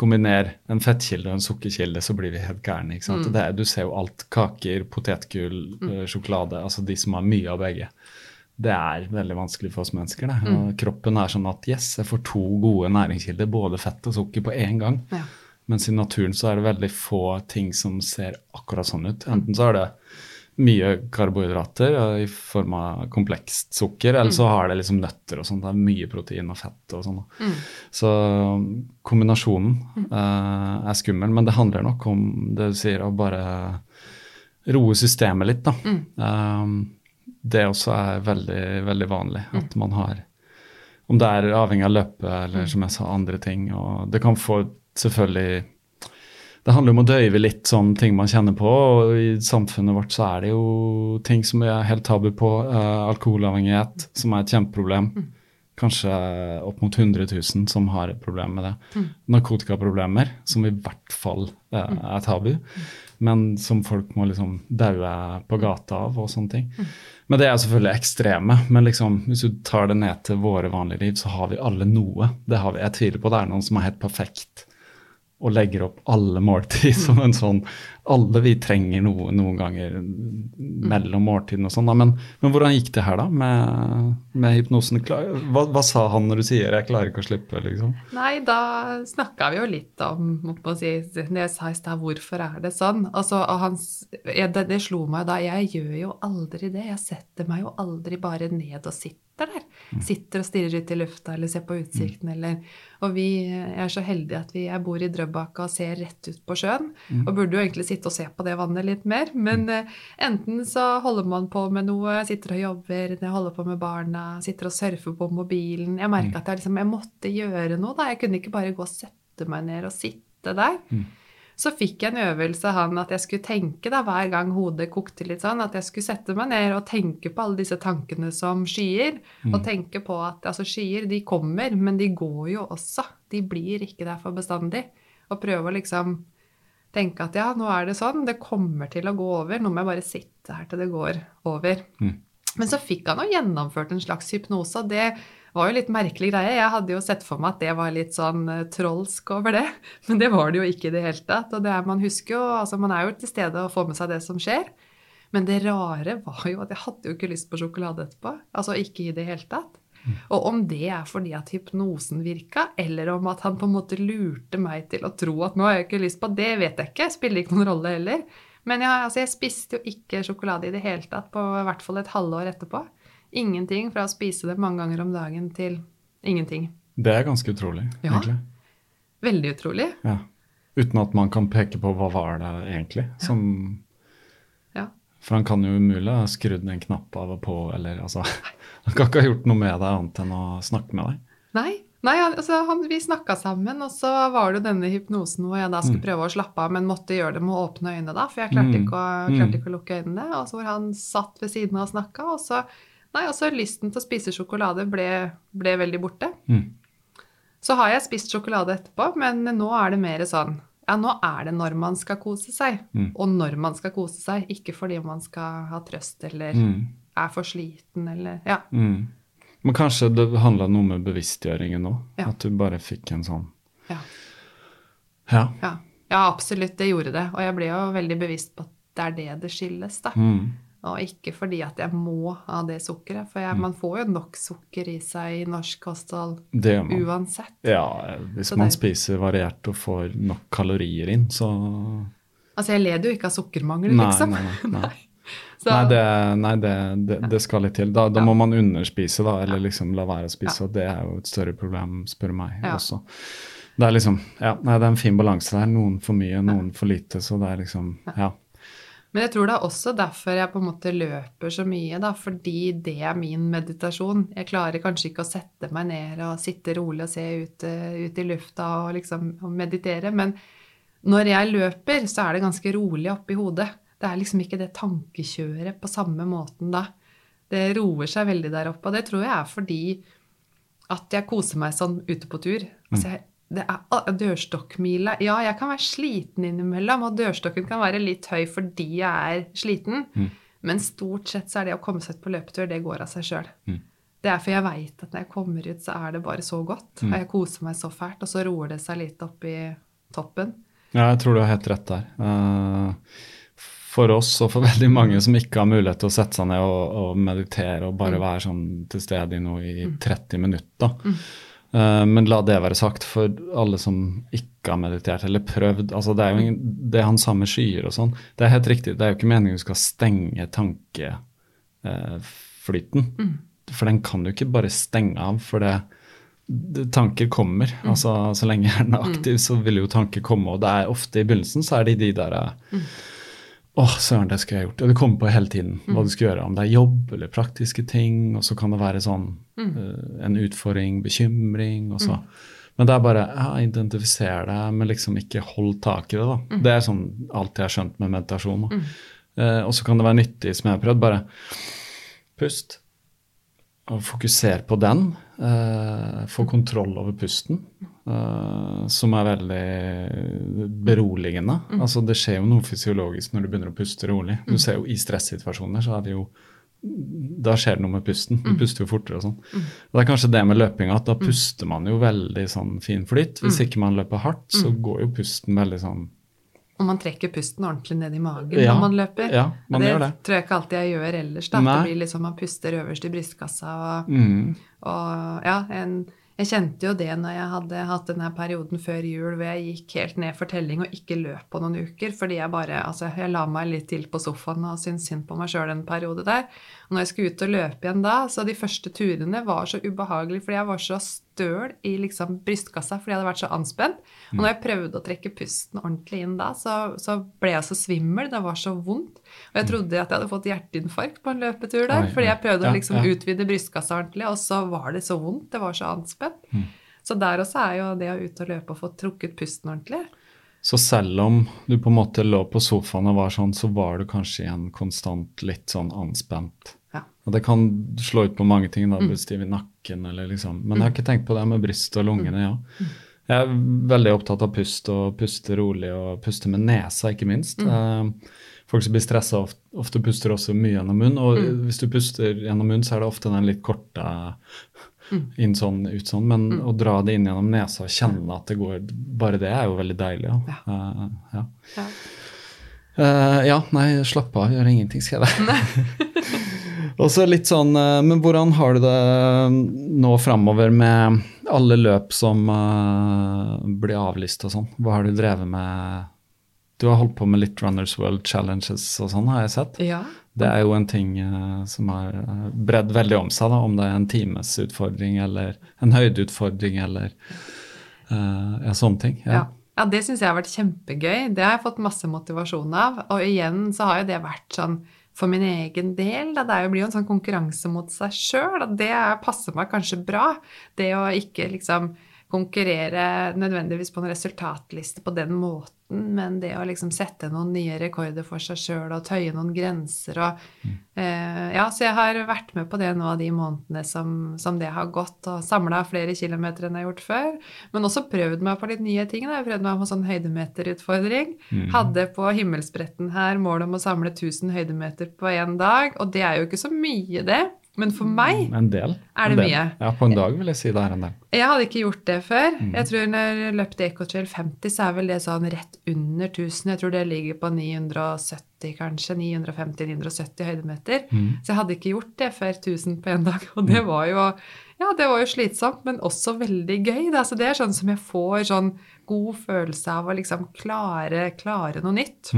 Kombiner en fettkilde og en sukkerkilde, så blir vi helt gærne. ikke sant? Det, er- du ser jo alt. Kaker, potetgull, eh, sjokolade. Altså de som har mye av begge. Det er veldig vanskelig for oss mennesker. Og kroppen er sånn at yes, jeg får to gode næringskilder, både fett og sukker, på én gang. Ja. Mens i naturen så er det veldig få ting som ser akkurat sånn ut. Enten så er det mye karbohydrater i form av komplekst sukker, eller så har det liksom nøtter og sånn. Det er mye protein og fett og sånn. da. Så kombinasjonen uh, er skummel, men det handler nok om det du sier, å bare roe systemet litt, da. Um, det også er veldig, veldig vanlig at man har Om det er avhengig av løpet eller som jeg sa, andre ting. Og det kan få selvfølgelig det handler om å døyve litt sånn ting man kjenner på, og i samfunnet vårt så er det jo ting som er helt tabu på. Uh, alkoholavhengighet, som er et kjempeproblem. Kanskje opp mot 100 000 som har et problem med det. Narkotikaproblemer, som i hvert fall uh, er tabu, men som folk må liksom daue på gata av og sånne ting. Men det er selvfølgelig ekstreme. Men liksom, hvis du tar det ned til våre vanlige liv, så har vi alle noe. Det har vi. Jeg tviler på det er noen som er helt perfekt og legger opp alle måltid som en sånn Alle vi trenger noe noen ganger mellom måltidene og sånn. Men, men hvordan gikk det her, da, med, med hypnosen? Hva, hva sa han når du sier 'jeg klarer ikke å slippe'? liksom? Nei, da snakka vi jo litt om må si, når jeg sa i stad, hvorfor er det sånn? Altså, og han, det, det slo meg da. Jeg gjør jo aldri det. Jeg setter meg jo aldri bare ned og sitter der. Sitter og stirrer ut i lufta eller ser på utsikten eller Og vi er så heldige at vi, jeg bor i Drøbak og ser rett ut på sjøen. Og burde jo egentlig sitte og se på det vannet litt mer. Men eh, enten så holder man på med noe, sitter og jobber, holder på med barna, sitter og surfer på mobilen. Jeg merka at jeg, liksom, jeg måtte gjøre noe. da. Jeg kunne ikke bare gå og sette meg ned og sitte der. Så fikk jeg en øvelse han at jeg skulle tenke da, hver gang hodet kokte litt sånn, at jeg skulle sette meg ned og tenke på alle disse tankene som skyer. Og tenke på at altså, skyer de kommer, men de går jo også. De blir ikke der for bestandig. Og prøve å liksom tenke at ja, nå er det sånn, det kommer til å gå over. Nå må jeg bare sitte her til det går over. Men så fikk han jo gjennomført en slags hypnose, og det var jo litt merkelig greie. Jeg hadde jo sett for meg at det var litt sånn eh, trolsk over det, men det var det jo ikke i det hele tatt. Og det er, man husker jo, altså man er jo til stede og får med seg det som skjer. Men det rare var jo at jeg hadde jo ikke lyst på sjokolade etterpå. Altså ikke i det hele tatt. Og om det er fordi at hypnosen virka, eller om at han på en måte lurte meg til å tro at nå har jeg ikke lyst på, det vet jeg ikke. Spiller ikke noen rolle heller. Men jeg, altså jeg spiste jo ikke sjokolade i det hele tatt på i hvert fall et halvår etterpå. Ingenting fra å spise det mange ganger om dagen til ingenting. Det er ganske utrolig, Ja. egentlig. Veldig utrolig. Ja. Uten at man kan peke på hva var det egentlig. Som, Ja. for han kan jo umulig ha skrudd en knapp av og på, eller altså Han kan ikke ha gjort noe med deg annet enn å snakke med deg. Nei, nei altså, han, vi snakka sammen, og så var det jo denne hypnosen hvor jeg da skulle prøve å slappe av, men måtte gjøre det med å åpne øynene, da, for jeg klarte, Mm. ikke, å, Mm. klarte ikke å lukke øynene. Og så hvor han satt ved siden av og snakka, og så Nei, altså lysten til å spise sjokolade ble, ble veldig borte. Mm. Så har jeg spist sjokolade etterpå, men nå er det mer sånn Ja, nå er det når man skal kose seg. Mm. Og når man skal kose seg, ikke fordi man skal ha trøst eller Mm. Er for sliten eller Ja. Mm. Men kanskje det handla noe med bevisstgjøringen òg? Ja. At du bare fikk en sånn Ja. Ja. Ja. ja, absolutt, det gjorde det. Og jeg ble jo veldig bevisst på at det er det det skilles, da. Mm. Og ikke fordi at jeg må ha det sukkeret, for jeg, man får jo nok sukker i seg i norsk kosthold uansett. Ja, hvis Så man det- spiser variert og får nok kalorier inn, så Altså, jeg led jo ikke av sukkermangel, Nei, liksom. nei, nei, nei. Så, Nei, det, nei det, det, det skal litt til. Da, da Ja. må man underspise, da, eller liksom la være å spise. Og det er jo et større problem, spør meg, også. Det er liksom Ja, nei, det er en fin balanse der. Noen for mye, noen for lite, så det er liksom Ja. Men jeg tror det er også derfor jeg på en måte løper så mye, da, fordi det er min meditasjon. Jeg klarer kanskje ikke å sette meg ned og sitte rolig og se ut, eh, ut i lufta og liksom og meditere, men når jeg løper, så er det ganske rolig oppi hodet. Det er liksom ikke det tankekjøret på samme måten da. Det roer seg veldig der oppe, og det tror jeg er fordi at jeg koser meg sånn ute på tur. Altså jeg, det er dørstokkmila. Ja, jeg kan være sliten innimellom, og dørstokken kan være litt høy fordi jeg er sliten. Men stort sett så er det å komme seg ut på løpetur, det går av seg sjøl. Det er for jeg veit at når jeg kommer ut, så er det bare så godt. Og jeg koser meg så fælt, og så roer det seg litt opp i toppen. Ja, jeg tror du har helt rett der. Eh, for oss og for veldig mange som ikke har mulighet til å sette seg ned og, og meditere og bare være sånn til stede i noe i 30 minutter. Eh, men la det være sagt, for alle som ikke har meditert eller prøvd altså Det er jo ingen, det han sa med skyer og sånn, det er helt riktig. Det er jo ikke meningen du skal stenge tankeflyten. For den kan du ikke bare stenge av, for det, tanker kommer. Altså, så lenge hjernen er aktiv, så vil jo tanker komme. Og det er ofte i begynnelsen så er det de der Å, søren, det skulle jeg gjort. Og det kommer på hele tiden hva du skal gjøre. Om det er jobb eller praktiske ting. Og så kan det være sånn eh, en utfordring, bekymring. og så Men det er bare ja, identifiser det, men liksom ikke hold tak i det. da. Det er sånn alt jeg har skjønt med meditasjon. da. Eh, og så kan det være nyttig, som jeg har prøvd, bare pust. Og fokusere på den. eh, få kontroll over pusten. eh, som er veldig beroligende. Altså Det skjer jo noe fysiologisk når du begynner å puste rolig. Du ser jo I stressituasjoner så er det jo da skjer det noe med pusten. Du puster jo fortere og sånn. Mm. Det er kanskje det med løpinga, at da puster man jo veldig sånn fin flyt. Hvis ikke man løper hardt, så går jo pusten veldig sånn Og man trekker pusten ordentlig ned i magen Ja, når man løper. ja, man det det. tror jeg ikke alltid jeg gjør ellers. da. Nei. Det blir liksom Man puster øverst i brystkassa. Og, mm, og ja, en, jeg kjente jo det når jeg hadde hatt denne perioden før jul hvor jeg gikk helt ned for telling og ikke løp på noen uker. Fordi jeg bare Altså, jeg la meg litt til på sofaen og syntes synd på meg sjøl en periode der. Og når jeg skulle ut og løpe igjen da, så de første turene var så ubehagelige fordi jeg var så støl i liksom brystkassa fordi jeg hadde vært så anspent. Og når jeg prøvde å trekke pusten ordentlig inn da, så, så ble jeg så svimmel. Det var så vondt. Og jeg trodde at jeg hadde fått hjerteinfarkt på en løpetur der. Oi, fordi jeg prøvde Ja, å liksom ja. utvide brystkassa ordentlig, og så var det så vondt. Det var så anspent. Mm. Så der også er jo det å ut og løpe og få trukket pusten ordentlig. Så selv om du på en måte lå på sofaen og var sånn, så var du kanskje igjen konstant litt sånn anspent. Ja. Og det kan slå ut på mange ting, da, bli stiv i nakken eller liksom Men jeg har ikke tenkt på det med brystet og lungene, ja. Jeg er veldig opptatt av pust og puste rolig og puste med nesa, ikke minst. Mm. folk som blir stressa, ofte, ofte puster også mye gjennom munn. Og hvis du puster gjennom munn, så er det ofte den litt korte inn sånn, ut sånn. Men å dra det inn gjennom nesa og kjenne at det går Bare det er jo veldig deilig. Ja. Eh, ja. Ja. Eh, ja, nei, slapp av, gjør ingenting, skal jeg. Og så litt sånn, eh, Men hvordan har du det nå framover med alle løp som uh, blir avlyst og sånn? Hva har du drevet med? Du har holdt på med litt Runners World Challenges og sånn, har jeg sett. Ja. Det er jo en ting eh, som har eh, bredd veldig om seg, da, om det er en times utfordring eller en høydeutfordring eller eh, ja, sånne ting. Ja. ja, det syns jeg har vært kjempegøy. Det har jeg fått masse motivasjon av. Og igjen så har jo det vært sånn for min egen del. Da. Det blir jo en sånn konkurranse mot seg sjøl. Det er- passer meg kanskje bra. Det å ikke liksom konkurrere nødvendigvis på en resultatliste på den måten, men det å liksom sette noen nye rekorder for seg sjøl og tøye noen grenser og eh, Ja, så jeg har vært med på det nå av de månedene som, som det har gått, og samla flere kilometer enn jeg har gjort før. Men også prøvd meg på litt nye ting. Da. Jeg prøvde meg på sånn høydemeterutfordring. Hadde på himmelspretten her mål om å samle 1000 høydemeter på én dag, og det er jo ikke så mye, det. Men for meg En del. Er det en del. mye? Ja, på en dag vil jeg si det er en del. Jeg hadde ikke gjort det før. Jeg tror når jeg løpte Ecotrail 50, så er vel det sånn rett under 1000. Jeg tror det ligger på 970, kanskje. 950-970 høydemeter. Så jeg hadde ikke gjort det før 1000 på én dag. Og det var jo ja, det var jo slitsomt, men også veldig gøy. Da. Så det er sånn som jeg får sånn god følelse av å liksom klare, klare noe nytt.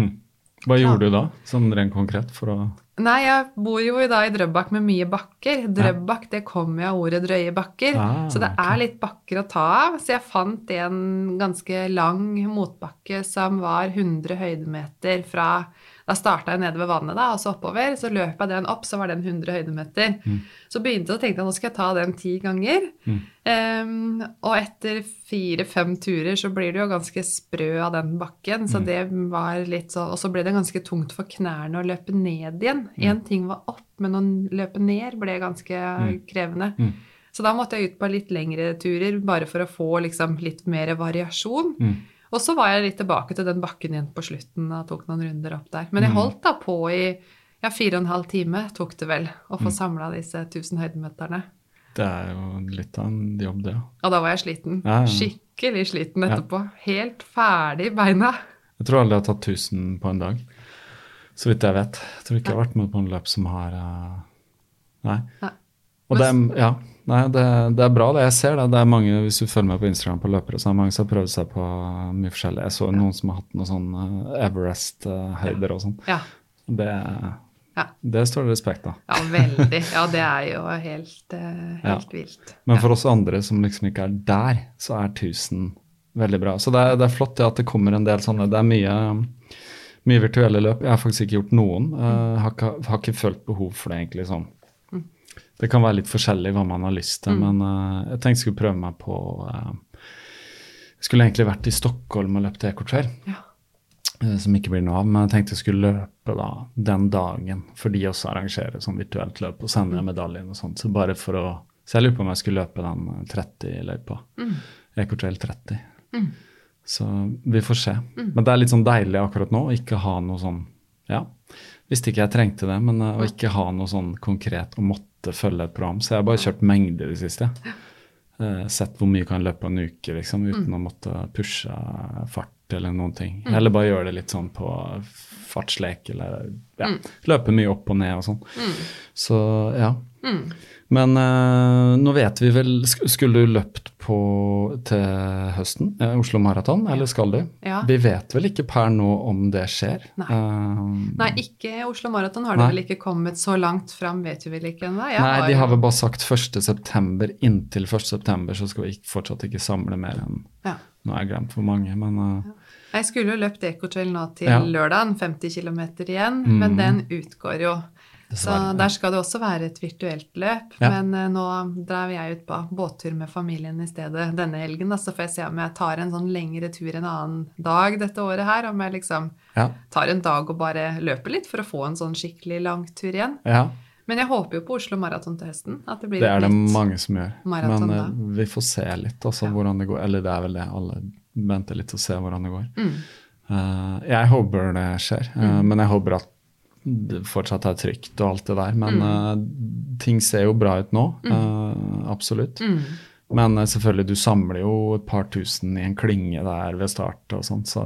Hva gjorde du da, sånn rent konkret, for å Nei, jeg bor jo i dag i Drøbak med mye bakker. Drøbak, det kommer av ordet drøye bakker. Ah, så det er litt bakker å ta av. Så jeg fant en ganske lang motbakke som var 100 høydemeter fra Da starta jeg nede ved vannet, da, og så oppover. Så løp jeg den opp, så var den 100 høydemeter. Mm. Så begynte jeg å tenke at nå skal jeg ta den ti ganger. Em, og etter fire-fem turer så blir du jo ganske sprø av den bakken, Mm. så det var litt sånn Og så ble det ganske tungt for knærne å løpe ned igjen. Mm. Én ting var opp, men å løpe ned ble ganske krevende. Mm. Så da måtte jeg ut på litt lengre turer, bare for å få liksom litt mer variasjon. Mm. Og så var jeg litt tilbake til den bakken igjen på slutten og tok noen runder opp der. Men jeg Mm. holdt da på i ja, fire og en halv time tok det vel å Mm. få samla disse 1000 høydemeterne. Det er jo litt av en jobb, det. ja. Og da var jeg sliten. Ja, ja. Skikkelig sliten etterpå. Helt ferdig i beina. Jeg tror aldri jeg har tatt 1000 på en dag. Så vidt jeg vet. Jeg tror ikke jeg har vært med på en løp som har eh, Nei. Nei. Og det er, ja, nei, det, det er bra, det. Jeg ser det. Det er mange, Hvis du følger med på Instagram på løpere, så er det mange som har prøvd seg på mye forskjellig. Jeg så noen som har hatt noen sånn eh, Everest-høyder og sånn. Ja. Det, Ja. det står det respekt av. ja, veldig. Ja, det er jo helt, eh, helt vilt. Men Ja. for oss andre som liksom ikke er der, så er 1000 veldig bra. Så det er, det er flott at det kommer en del sånne. Det er mye, mye virtuelle løp. Jeg har faktisk ikke gjort noen. Jeg har, ikke, har ikke følt behov for det egentlig sånn. Det kan være litt forskjellig hva man har lyst til, men uh, jeg tenkte jeg skulle prøve meg på uh, Jeg skulle egentlig vært i Stockholm og løpt Ecotrail, Ja. uh, som ikke blir noe av. Men jeg tenkte jeg skulle løpe da den dagen, for de også arrangerer sånn virtuelt løp og sender medaljen og sånt. Så bare for å Så jeg lurer på om jeg skulle løpe den 30-løypa. Ecotrail 30. Så vi får se. Men det er litt sånn deilig akkurat nå å ikke ha noe sånn Ja, visste ikke jeg trengte det, men å ikke ha noe sånn konkret å måtte følge et program. Så jeg har bare kjørt mengde i det siste. Uh, sett hvor mye kan løpe på en uke, liksom, uten å måtte pushe fart eller noen ting. Eller bare gjøre det litt sånn på fartslek, eller ja, løpe mye opp og ned og sånn. Så ja. Men uh, nå vet vi vel Skulle du løpt på til høsten? Eh, Oslo Maraton, eller skal du? Ja. Vi vet vel ikke per nå om det skjer? Nei. Eh, Nei, ikke Oslo Maraton har det vel ikke kommet så langt fram, vet vi vel ikke ennå. Nei, Nei, de har vel bare sagt 1.9. Inntil 1.9. så skal vi fortsatt ikke samle mer enn ja. Nå har jeg glemt hvor mange, men eh, Jeg skulle jo løpt Ecotrail nå til Ja. lørdagen, 50 km igjen, Mm. men den utgår jo. Så der skal det også være et virtuelt løp. Ja. Men eh, nå drar jeg ut på båttur med familien i stedet denne helgen. Da, så får jeg se om jeg tar en sånn lengre tur en annen dag dette året her. Om jeg liksom ja. tar en dag og bare løper litt for å få en sånn skikkelig lang tur igjen. ja. Men jeg håper jo på Oslo Maraton til høsten. At det blir Det er et det mange som gjør. maraton, men da. eh, vi får se litt altså, hvordan det går. Eller det er vel det alle venter litt og se hvordan det går. Mm. Uh, jeg håper det skjer, eh, men jeg håper at det fortsatt er trygt og alt det der. Men eh, ting ser jo bra ut nå, eh, absolutt. Mm. Men selvfølgelig, du samler jo et par tusen i en klynge der ved start og sånt, så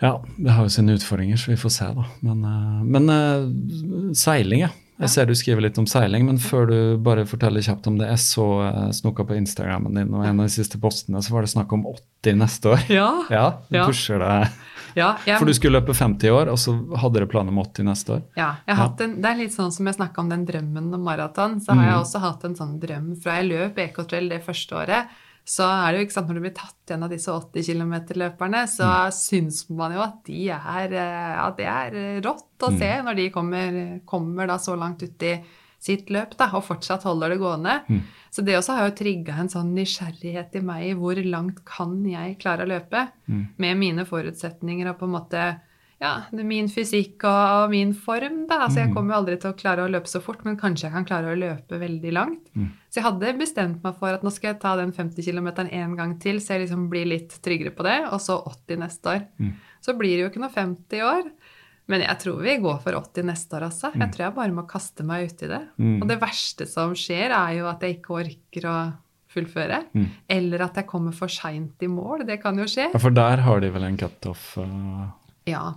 ja, det har jo sine utfordringer, så vi får se, da. Men, men seiling, ja. Jeg ser du skriver litt om seiling, men før du bare forteller kjapt om det. Jeg så uh, snoka på Instagrammen din, og en av de siste postene så var det snakk om 80 neste år. Ja. Ja, du Ja. pusher deg. ja jeg, For du skulle løpe 50 i år, og så hadde dere planer om 80 neste år. Ja, en, det er litt sånn som jeg snakka om den drømmen om maraton. Så har jeg også hatt en sånn drøm fra jeg løp Ecotrail det første året. Så er det jo ikke sant, Når du blir tatt igjen av disse 80 km-løperne, så syns man jo at de er, eh, ja, det er rått å se når de kommer, kommer så langt ut i sitt løp, da, og fortsatt holder det gående. Mm. Så det også har jo trigga en sånn nysgjerrighet i meg i hvor langt kan jeg klare å løpe Mm. med mine forutsetninger og på en måte ja, det er min fysikk og, og min form. da. Altså, Mm. Jeg kommer jo aldri til å klare å løpe så fort, men kanskje jeg kan klare å løpe veldig langt. Mm. Så jeg hadde bestemt meg for at nå skal jeg ta den 50 km en gang til, så jeg liksom blir litt tryggere på det, og så 80 neste år. Mm. Så blir det jo ikke noe 50 i år. Men jeg tror vi går for 80 neste år, altså. Jeg tror jeg bare må kaste meg uti det. Mm. Og det verste som skjer, er jo at jeg ikke orker å fullføre. Mm. Eller at jeg kommer for seint i mål. Det kan jo skje. Ja, for der har de vel en cutoff uh, Ja.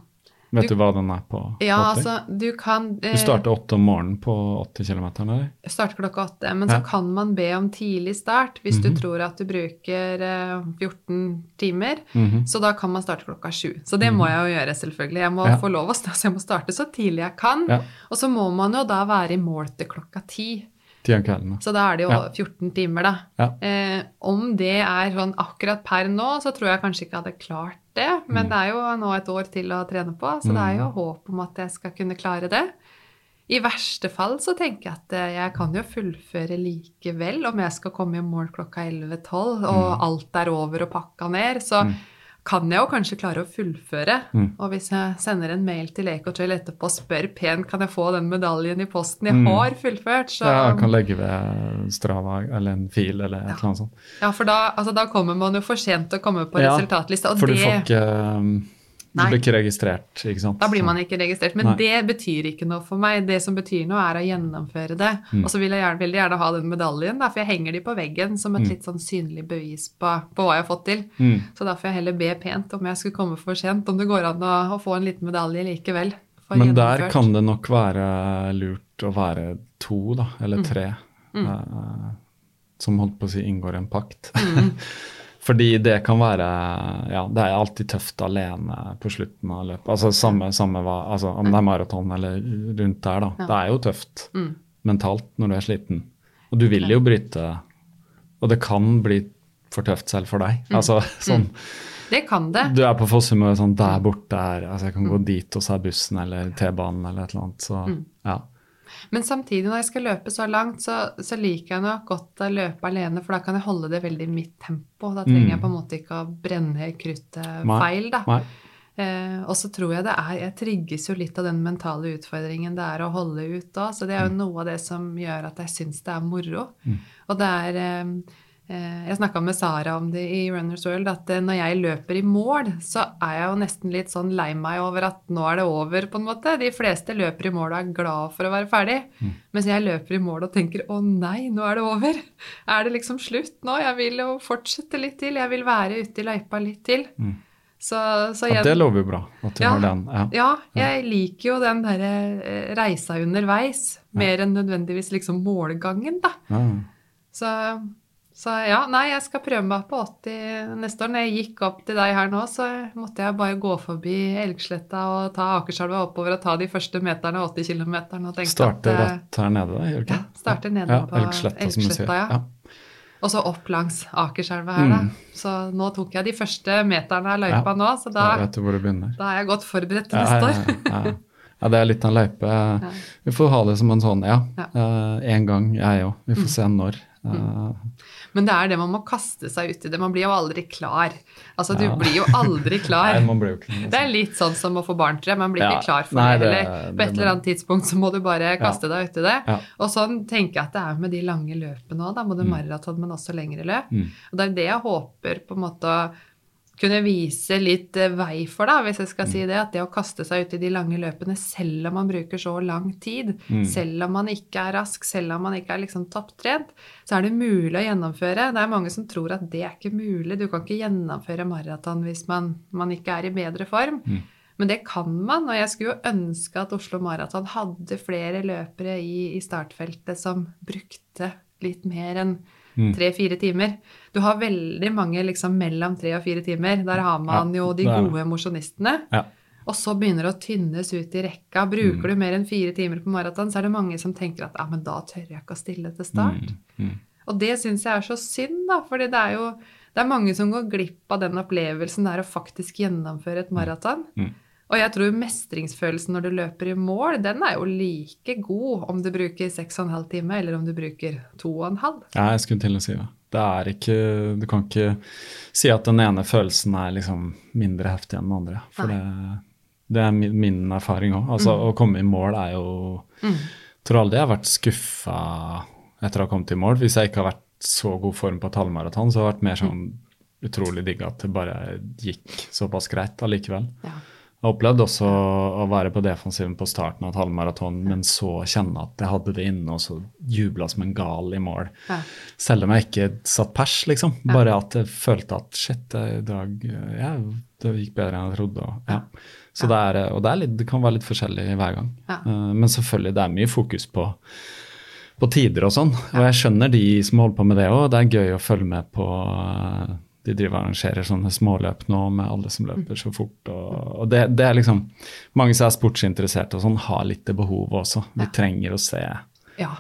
Vet Du- du, hva den er på? Ja, 80? altså, du kan eh, Du starter åtte om morgenen på 80 km, eller? Starter klokka åtte. Men Ja. så kan man be om tidlig start hvis du Mhm. tror at du bruker eh, 14 timer. Mhm. Så da kan man starte klokka sju. Så det må jeg jo gjøre, selvfølgelig. Jeg må Ja. få lov å stå, så jeg må starte så tidlig jeg kan. Ja. Og så må man jo da være i mål til klokka ti. Så da er det jo Ja. 14 timer, da. Eh, om det er sånn akkurat per nå, så tror jeg kanskje ikke jeg hadde klart det. Men Mm. det er jo nå et år til å trene på, så det er jo håp om at jeg skal kunne klare det. I verste fall så tenker jeg at eh, jeg kan jo fullføre likevel om jeg skal komme i mål klokka 11-12 og alt er over og pakka ned. Så kan jeg jo kanskje klare å fullføre. Mm. Og hvis jeg sender en mail til Ecotrail etterpå og spør pent kan jeg få den medaljen i posten, jeg Mm. har fullført, så Ja, kan legge ved Strava eller en fil eller et eller annet sånt. Ja, for da, altså, da kommer man jo for sent til å komme på Ja, resultatlista, og For du får ikke um, Du Nei. blir ikke registrert, ikke sant? da blir man ikke registrert. Men Nei. det betyr ikke noe for meg. Det som betyr noe, er å gjennomføre det. Mm. Og så vil jeg gjerne, veldig gjerne ha den medaljen, da, for jeg henger de på veggen som et Mm. litt sånn synlig bevis på, på hva jeg har fått til. Mm. Så da får jeg heller be pent om jeg skulle komme for sent, om det går an å, å få en liten medalje likevel. Men der kan det nok være lurt å være to, da, eller Mm. tre, eh, som holdt på å si inngår en pakt. Mm. Fordi det kan være Ja, det er alltid tøft alene på slutten av løpet. Altså samme, samme hva, altså om det er maraton eller rundt der, da. Ja. Det er jo tøft Mm. mentalt når du er sliten. Og du vil jo bryte Og det kan bli for tøft selv for deg. Mm. Altså sånn Det kan det. Du er på Fossum og er sånn Der borte er Altså, jeg kan gå dit, og så er bussen eller T-banen eller et eller annet. Så ja. Men samtidig, når jeg skal løpe så langt, så, så liker jeg nok godt å løpe alene, for da kan jeg holde det veldig i mitt tempo. Da trenger Mm. jeg på en måte ikke å brenne kruttet Nei. feil, da. Nei. Eh, og så tror jeg det er Jeg trigges jo litt av den mentale utfordringen det er å holde ut da. Så det er jo noe av det som gjør at jeg syns det er moro. Mm. Og det er eh, eh, Jeg snakka med Sara om det i Runners World, at eh, når jeg løper i mål, så er jeg jo nesten litt sånn lei meg over at nå er det over, på en måte. De fleste løper i mål og er glad for å være ferdig. Mm. Mens jeg løper i mål og tenker å nei, nå er det over. Er det liksom slutt nå? Jeg vil jo fortsette litt til. Jeg vil være ute i løypa litt til. Mm. Så, så ja, det lover jo bra at du Ja. har den. Ja. ja, jeg liker jo den derre eh, reisa underveis, mer enn nødvendigvis liksom målgangen, da. Så, så ja, nei, jeg skal prøve meg på 80 neste år. Når jeg gikk opp til deg her nå, så måtte jeg bare gå forbi Elgsletta og ta Akerselva oppover og ta de første meterne, 80 km, eh, rett her nede, da, gjør du? Ja, starte nede ja, på Elgsletta. Elgsletta, ja. Ja. Og så opp langs Akerselva her, Mm. da. Så nå tok jeg de første meterne av løypa Ja. nå, så da, Da vet du hvor du begynner. da er jeg godt forberedt til Ja, neste år. ja, det er litt av en løype. Vi får ha det som en sånn, ja. Ja. En gang, jeg òg. Vi får se når. Eh, Men det er det man må kaste seg ut i det. Man blir jo aldri klar. Altså, du Ja. blir jo aldri klar. Nei, jo ikke Det er litt sånn som å få barn, tror jeg. Man blir Ja. ikke klar for Nei, det. det- Eller på et eller annet tidspunkt så må du bare kaste deg uti det. Ja. Og sånn tenker jeg at det er med de lange løpene òg, både Mm. maraton, men også lengre løp. Mm. Og det er det jeg håper på en måte å kunne vise litt eh, vei for, da, hvis jeg skal Mm. si det. At det å kaste seg ut i de lange løpene, selv om man bruker så lang tid, Mm. selv om man ikke er rask, selv om man ikke er liksom topptrent, så er det mulig å gjennomføre. Det er mange som tror at det er ikke mulig. Du kan ikke gjennomføre maraton hvis man, man ikke er i bedre form. Mm. Men det kan man, og jeg skulle jo ønske at Oslo Maraton hadde flere løpere i, i startfeltet som brukte litt mer enn Mm. Tre-fire timer. Du har veldig mange liksom mellom tre og fire timer. Der har man jo de gode mosjonistene. Ja. Og så begynner det å tynnes ut i rekka. Bruker Mm. du mer enn fire timer på maraton, så er det mange som tenker at ja, men da tør jeg ikke å stille til start. Mm. Mm. Og det syns jeg er så synd, da, fordi det er jo det er mange som går glipp av den opplevelsen det er å faktisk gjennomføre et maraton. Mm. Og jeg tror mestringsfølelsen når du løper i mål, den er jo like god om du bruker 6,5 time eller om du bruker 2,5. Ja, jeg skulle til å si det. Det er ikke Du kan ikke si at den ene følelsen er liksom mindre heftig enn den andre. For det, det, er min, erfaring òg. Altså, Mm. å komme i mål er jo Tror aldri jeg har vært skuffa etter å ha kommet i mål. Hvis jeg ikke har vært så god form på et halvmaraton, så har det vært mer sånn utrolig digg at det bare gikk såpass greit allikevel. Ja. Jeg har opplevd også å være på defensiven på starten av et halvmaraton, men så kjenne at jeg hadde det inne, og så jubla som en gal i mål. Ja. Selv om jeg ikke satt pers, liksom. Bare at jeg følte at shit, i dag ja, det gikk bedre enn jeg trodde. Og, ja. Så det, er, og det, er litt, det kan være litt forskjellig hver gang. Eh, men selvfølgelig, det er mye fokus på, på tider og sånn. Og jeg skjønner de som holder på med det òg. Det er gøy å følge med på eh, De driver og arrangerer sånne småløp nå med alle som løper så fort. Og, og det, det er liksom Mange som er sportsinteresserte og sånn, har litt det behovet også. Vi trenger å se Ja.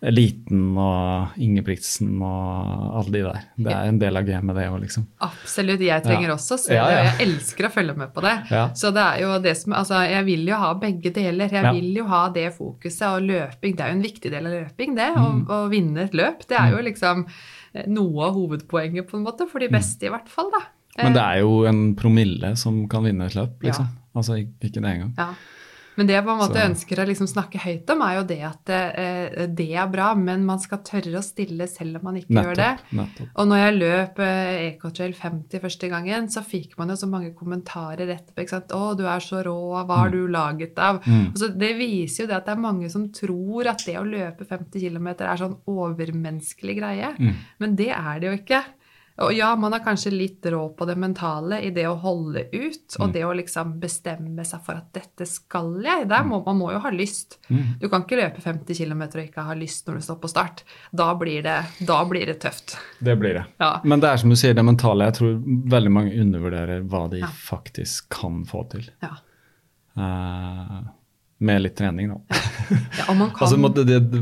Eliten og Ingebrigtsen og alle de der. Det er en del av gamet, det òg, liksom. Absolutt. Jeg trenger Ja. også å se Ja, det, ja. og jeg elsker å følge med på det. Ja. Så det er jo det som Altså, jeg vil jo ha begge deler. Jeg Ja. vil jo ha det fokuset, og løping Det er jo en viktig del av løping, det. Mm. Å, å vinne et løp. Det er jo liksom eh, noe av hovedpoenget, på en måte. For de beste, i hvert fall, da. Mm. Men det er jo en promille som kan vinne et løp, Ja. liksom. Altså ikke det engang. Ja. Men det jeg på en måte Så- ønsker å liksom snakke høyt om, er jo det at eh, det er bra, men man skal tørre å stille selv om man ikke gjør det. Nettopp. nettopp. Og når jeg løp eh, EcoTrail 50 første gangen, så fikk man jo så mange kommentarer etterpå. ikke sant? 'Å, du er så rå. Hva har du laget av?' Mm. Altså, det viser jo det at det er mange som tror at det å løpe 50 km er sånn overmenneskelig greie. Mm. Men det er det jo ikke. Og ja, man er kanskje litt rå på det mentale i det å holde ut, Mm. og det å liksom bestemme seg for at dette skal jeg. Der må, man må jo ha lyst. Mm. Du kan ikke løpe 50 km og ikke ha lyst når du står på start. Da blir det, da blir det tøft. Det blir det. Ja. Men det er som du sier, det mentale. Jeg tror veldig mange undervurderer hva de Ja. faktisk kan få til. Ja. Eh, med litt trening, da. Ja, og man kan Altså, det, det,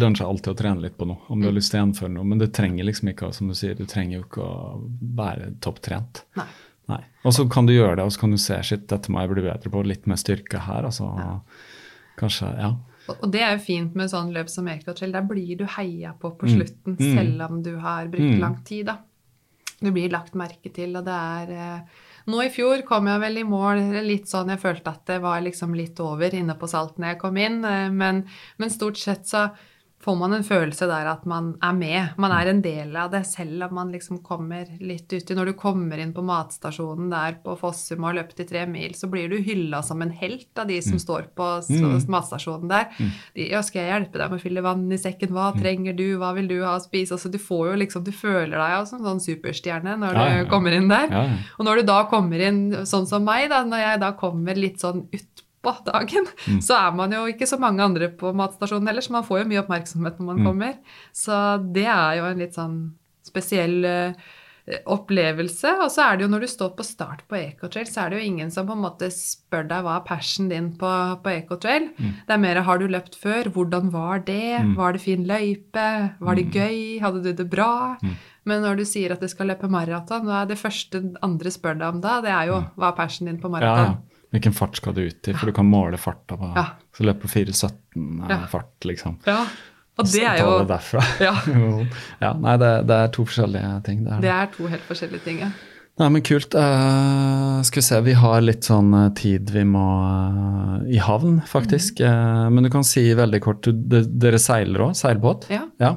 lønner seg alltid å trene litt på noe, om du har lyst til å gjennomføre noe. Men det trenger liksom ikke, som du sier, du trenger jo ikke å være topptrent. Nei. Nei. Og så kan du gjøre det, og så kan du se shit, dette må jeg bli bedre på, litt mer styrke her. altså Kanskje, ja. Og det er jo fint med sånn løp som Ecotrail. Der blir du heia på på Mm. slutten, Mm. selv om du har brukt Mm. lang tid. da. Du blir lagt merke til, og det er eh, Nå i fjor kom jeg vel i mål litt sånn Jeg følte at det var liksom litt over inne på Salt når jeg kom inn, eh, men, men stort sett så får man en følelse der at man er med. Man er en del av det, selv om man liksom kommer litt uti. Når du kommer inn på matstasjonen der på Fossum og har løpt i tre mil, så blir du hylla som en helt av de som står på Mm. matstasjonen der. De, ja, 'Skal jeg hjelpe deg med å fylle vann i sekken? Hva trenger du? Hva vil du ha å spise?' Altså, du får jo liksom, du føler deg jo som sånn superstjerne når Ja, du ja. kommer inn der. Og når du da kommer inn sånn som meg, da, når jeg da kommer litt sånn utpå dagen, Mm. så er man jo ikke så mange andre på matstasjonen heller, så man får jo mye oppmerksomhet når man Mm. kommer. Så det er jo en litt sånn spesiell eh, opplevelse. Og så er det jo når du står på start på Ecotrail, så er det jo ingen som på en måte spør deg hva er passion din på, på Ecotrail. Det er mer har du løpt før, hvordan var det, var det fin løype, var det gøy, hadde du det bra? Men når du sier at du skal løpe maraton, da er det første andre spør deg om da, det er jo hva er passion din på ja, ja. Hvilken fart skal du ut i? For du kan måle farta på Ja. Så løper på 4,17 er Ja. fart, liksom. Ja. Og det Så jo ta det derfra. Ja. ja, nei, det, det er to forskjellige ting. Det er det. Er to helt forskjellige ting, ja. Nei, men kult. Uh, skal vi se, vi har litt sånn eh, tid vi må uh, i havn, faktisk. Mm. Uh, men du kan si veldig kort, du, de, dere seiler òg? Seilbåt? Ja. ja.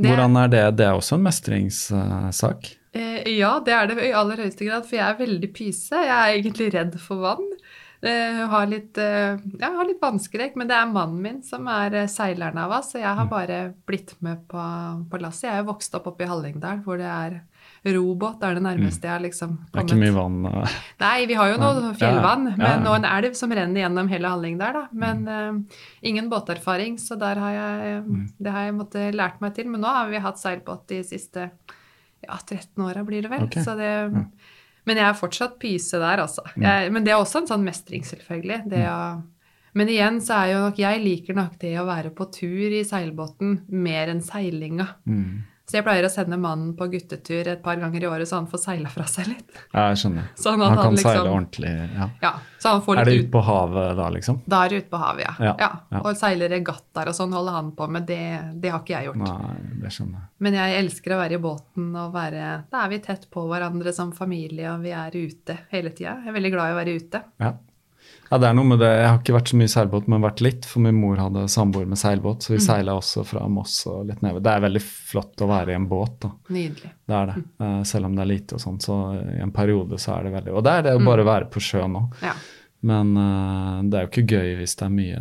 Hvordan er det? Det er også en mestringssak? Eh, ja, det er det i aller høyeste grad, for jeg er veldig pyse. Jeg er egentlig redd for vann. Eh, har litt, eh, jeg har litt vannskrekk, men det er mannen min som er seileren av oss, så jeg har bare blitt med på, på lasset. Jeg er jo vokst opp oppe i Hallingdal, hvor det er robåt. Er det nærmeste jeg har liksom Det er ikke mye vann? eh, Nei, vi har jo noe fjellvann, Ja, ja. men, Ja, ja. og en elv som renner gjennom hele Hallingdal. Da. Men eh, ingen båterfaring, så der har jeg, Mm. det har jeg måttet lært meg til. Men nå har vi hatt seilbåt de siste ja, 13 åra, blir det vel. Okay. Så det, Men jeg er fortsatt pyse der, altså. Jeg, men det er også en sånn mestring, selvfølgelig. Det å, men igjen så er jo nok Jeg liker nok det å være på tur i seilbåten mer enn seilinga. Mm. Så jeg pleier å sende mannen på guttetur et par ganger i året, så han får seila fra seg litt. Ja, jeg skjønner. Sånn at han han kan liksom- seile ordentlig. Ja. Ja, så han får litt Er det ute ut på havet da, liksom? Da er det ute på havet, ja. Ja, ja. ja. Og seile regattaer og sånn holder han på med. Det, det har ikke jeg gjort. Nei, det skjønner jeg. Men jeg elsker å være i båten og være Da er vi tett på hverandre som familie, og vi er ute hele tida. Jeg er veldig glad i å være ute. Ja. Ja, det er noe med det. Jeg har ikke vært så mye seilbåt, men vært litt. For min mor hadde samboer med seilbåt, så vi Mm. seila også fra Moss og litt nedover. Det er veldig flott å være i en båt, da. Nydelig. Det er det. Mm. Eh, selv om det er lite og sånn, så i en periode så er det veldig Og det er det Mm. å bare være på sjøen òg. Ja. Men uh, det er jo ikke gøy hvis det er mye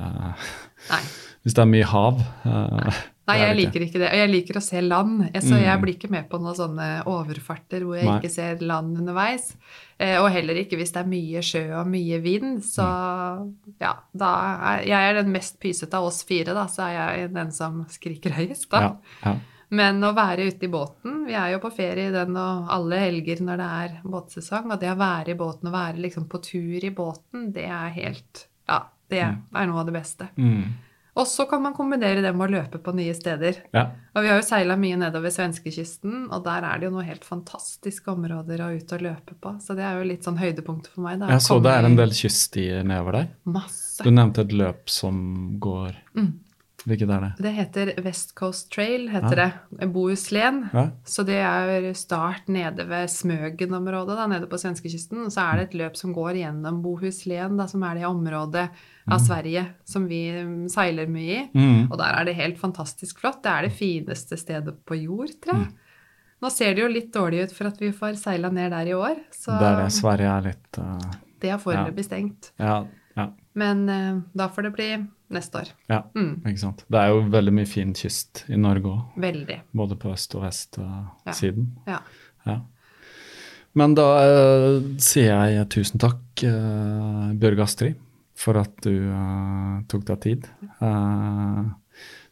Nei. Hvis det er mye hav. eh, Nei, jeg liker ikke det. Og jeg liker å se land. Så jeg Mm. blir ikke med på noen sånne overfarter hvor jeg Nei. ikke ser land underveis. Eh, og heller ikke hvis det er mye sjø og mye vind. Så Mm. ja, da er jeg er den mest pysete av oss fire, da, så er jeg den som skriker høyest, da. Ja, ja. Men å være ute i båten Vi er jo på ferie i den og alle helger når det er båtsesong. Og det å være i båten og være liksom på tur i båten, det er helt Ja, det er noe av det beste. Mm. Og så kan man kombinere det med å løpe på nye steder. ja. Og vi har jo seila mye nedover svenskekysten, og der er det jo noen helt fantastiske områder å ut og løpe på. Så det er jo litt sånn høydepunktet for meg. Da, Jeg så det er en del kyststier nedover der. Masse. Du nevnte et løp som går Mm. Hvilket er det? Det heter West Coast Trail, heter det. Bohuslän. Ja. Så det er start nede ved Smøgen-området, nede på svenskekysten. Og så er det et løp som går gjennom Bohuslän, da, som er det området av Sverige som vi mm, seiler mye i. Mm. Og der er det helt fantastisk flott. Det er det fineste stedet på jord, tror jeg. Nå ser det jo litt dårlig ut for at vi får seila ned der i år, så Det er det. Sverige er litt uh, det er foreløpig stengt. Ja, ja, Men uh, da får det bli neste år. ja. Mm. Ikke sant. Det er jo veldig mye fin kyst i Norge òg. Veldig. Både på øst- og vestsiden. Ja. Ja. Men da eh, sier jeg tusen takk, uh, Bjørg Astrid, for at du uh, tok deg tid. Uh,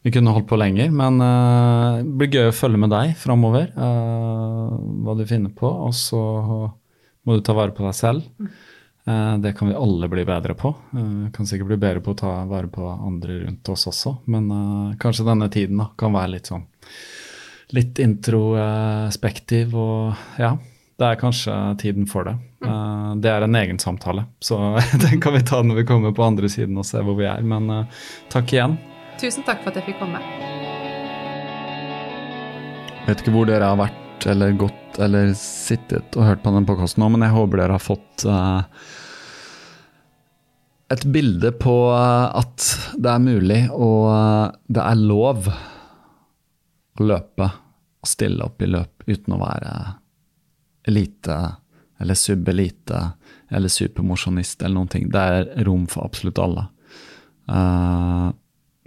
vi kunne holdt på lenger, men uh, det blir gøy å følge med deg framover. hva du finner på. Og så må du ta vare på deg selv. Det kan vi alle bli bedre på. Uh, kan sikkert bli bedre på å ta vare på andre rundt oss også, men kanskje denne tiden da, kan være litt sånn litt introspektiv og ja. Det er kanskje tiden for det. Eh, det er en egen samtale, så den kan vi ta når vi kommer på andre siden og se hvor vi er. Men eh, takk igjen. Tusen takk for at jeg fikk komme. Jeg Vet ikke hvor dere har vært eller gått eller sittet og hørt på den podkasten nå, men jeg håper dere har fått uh, et bilde på at det er mulig og det er lov å løpe og stille opp i løp uten å være elite eller subelite eller supermosjonist eller noen ting. Det er rom for absolutt alle. Uh,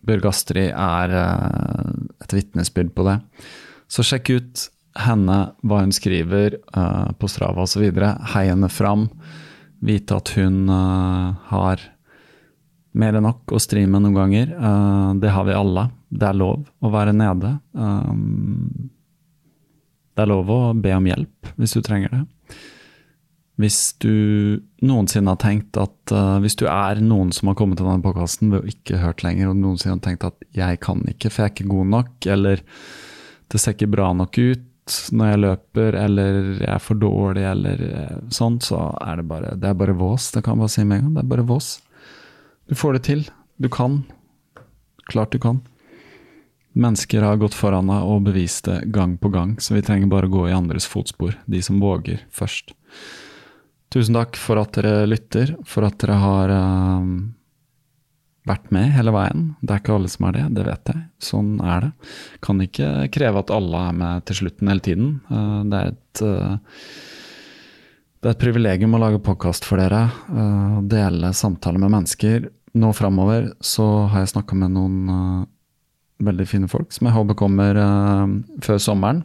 Bjørg Astrid er uh, et vitnesbyrd på det. Så sjekk ut henne, hva hun skriver uh, på Strava osv. Hei henne fram. Vite at hun uh, har mer enn nok å stri med noen ganger. Eh, det har vi alle. Det er lov å være nede. Um, det er lov å be om hjelp hvis du trenger det. Hvis du noensinne har tenkt at uh, hvis du er noen som har kommet til denne podkasten ved å ikke hørt lenger, og noensinne har tenkt at 'jeg kan ikke, for jeg er ikke god nok', eller 'det ser ikke bra nok ut når jeg løper', eller 'jeg er for dårlig', eller uh, sånn, så er det bare Det er bare vås. Det kan jeg bare si med en gang. Det er bare vås. Du får det til. Du kan. Klart du kan. Mennesker har gått foran deg og bevist det gang på gang, så vi trenger bare gå i andres fotspor, de som våger først. Tusen takk for at dere lytter, for at dere har uh, vært med hele veien. Det er ikke alle som er det, det vet jeg. Sånn er det. Kan ikke kreve at alle er med til slutten hele tiden. Uh, det er et uh, det er et privilegium å lage podkast for dere, dele samtaler med mennesker. Nå framover så har jeg snakka med noen veldig fine folk som jeg håper kommer uh, før sommeren.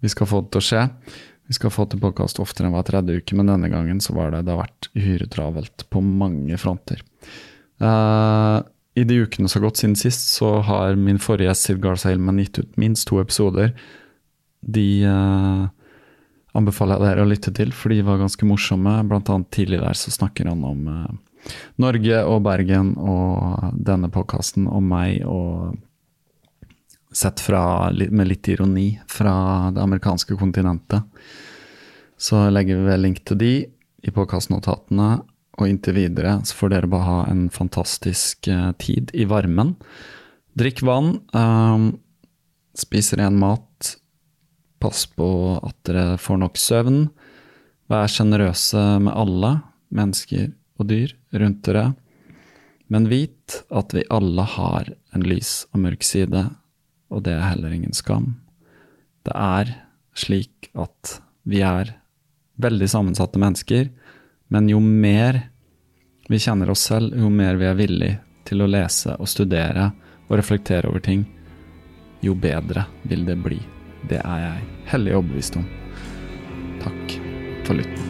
Vi skal få det til å skje. Vi skal få til podkast oftere enn hver tredje uke, men denne gangen så var det, det har vært uhyre travelt på mange fronter. Uh, I de ukene som har gått siden sist, så har min forrige gjest Siv Garza Hillman gitt ut minst to episoder. De uh, anbefaler jeg dere å lytte til, for de var ganske morsomme. Blant annet tidlig der så snakker han om uh, Norge og Bergen og denne podkasten om meg og sett fra, med litt ironi fra det amerikanske kontinentet. Så legger vi vel link til de i påkastnotatene, og inntil videre så får dere bare ha en fantastisk uh, tid i varmen. Drikk vann, um, spis ren mat, pass på at dere får nok søvn. Vær sjenerøse med alle, mennesker og dyr, rundt dere. Men vit at vi alle har en lys og mørk side, og det er heller ingen skam. Det er slik at vi er veldig sammensatte mennesker, men jo mer vi kjenner oss selv, jo mer vi er villig til å lese og studere og reflektere over ting, jo bedre vil det bli. Det er jeg hellig overbevist om. Takk for lytten.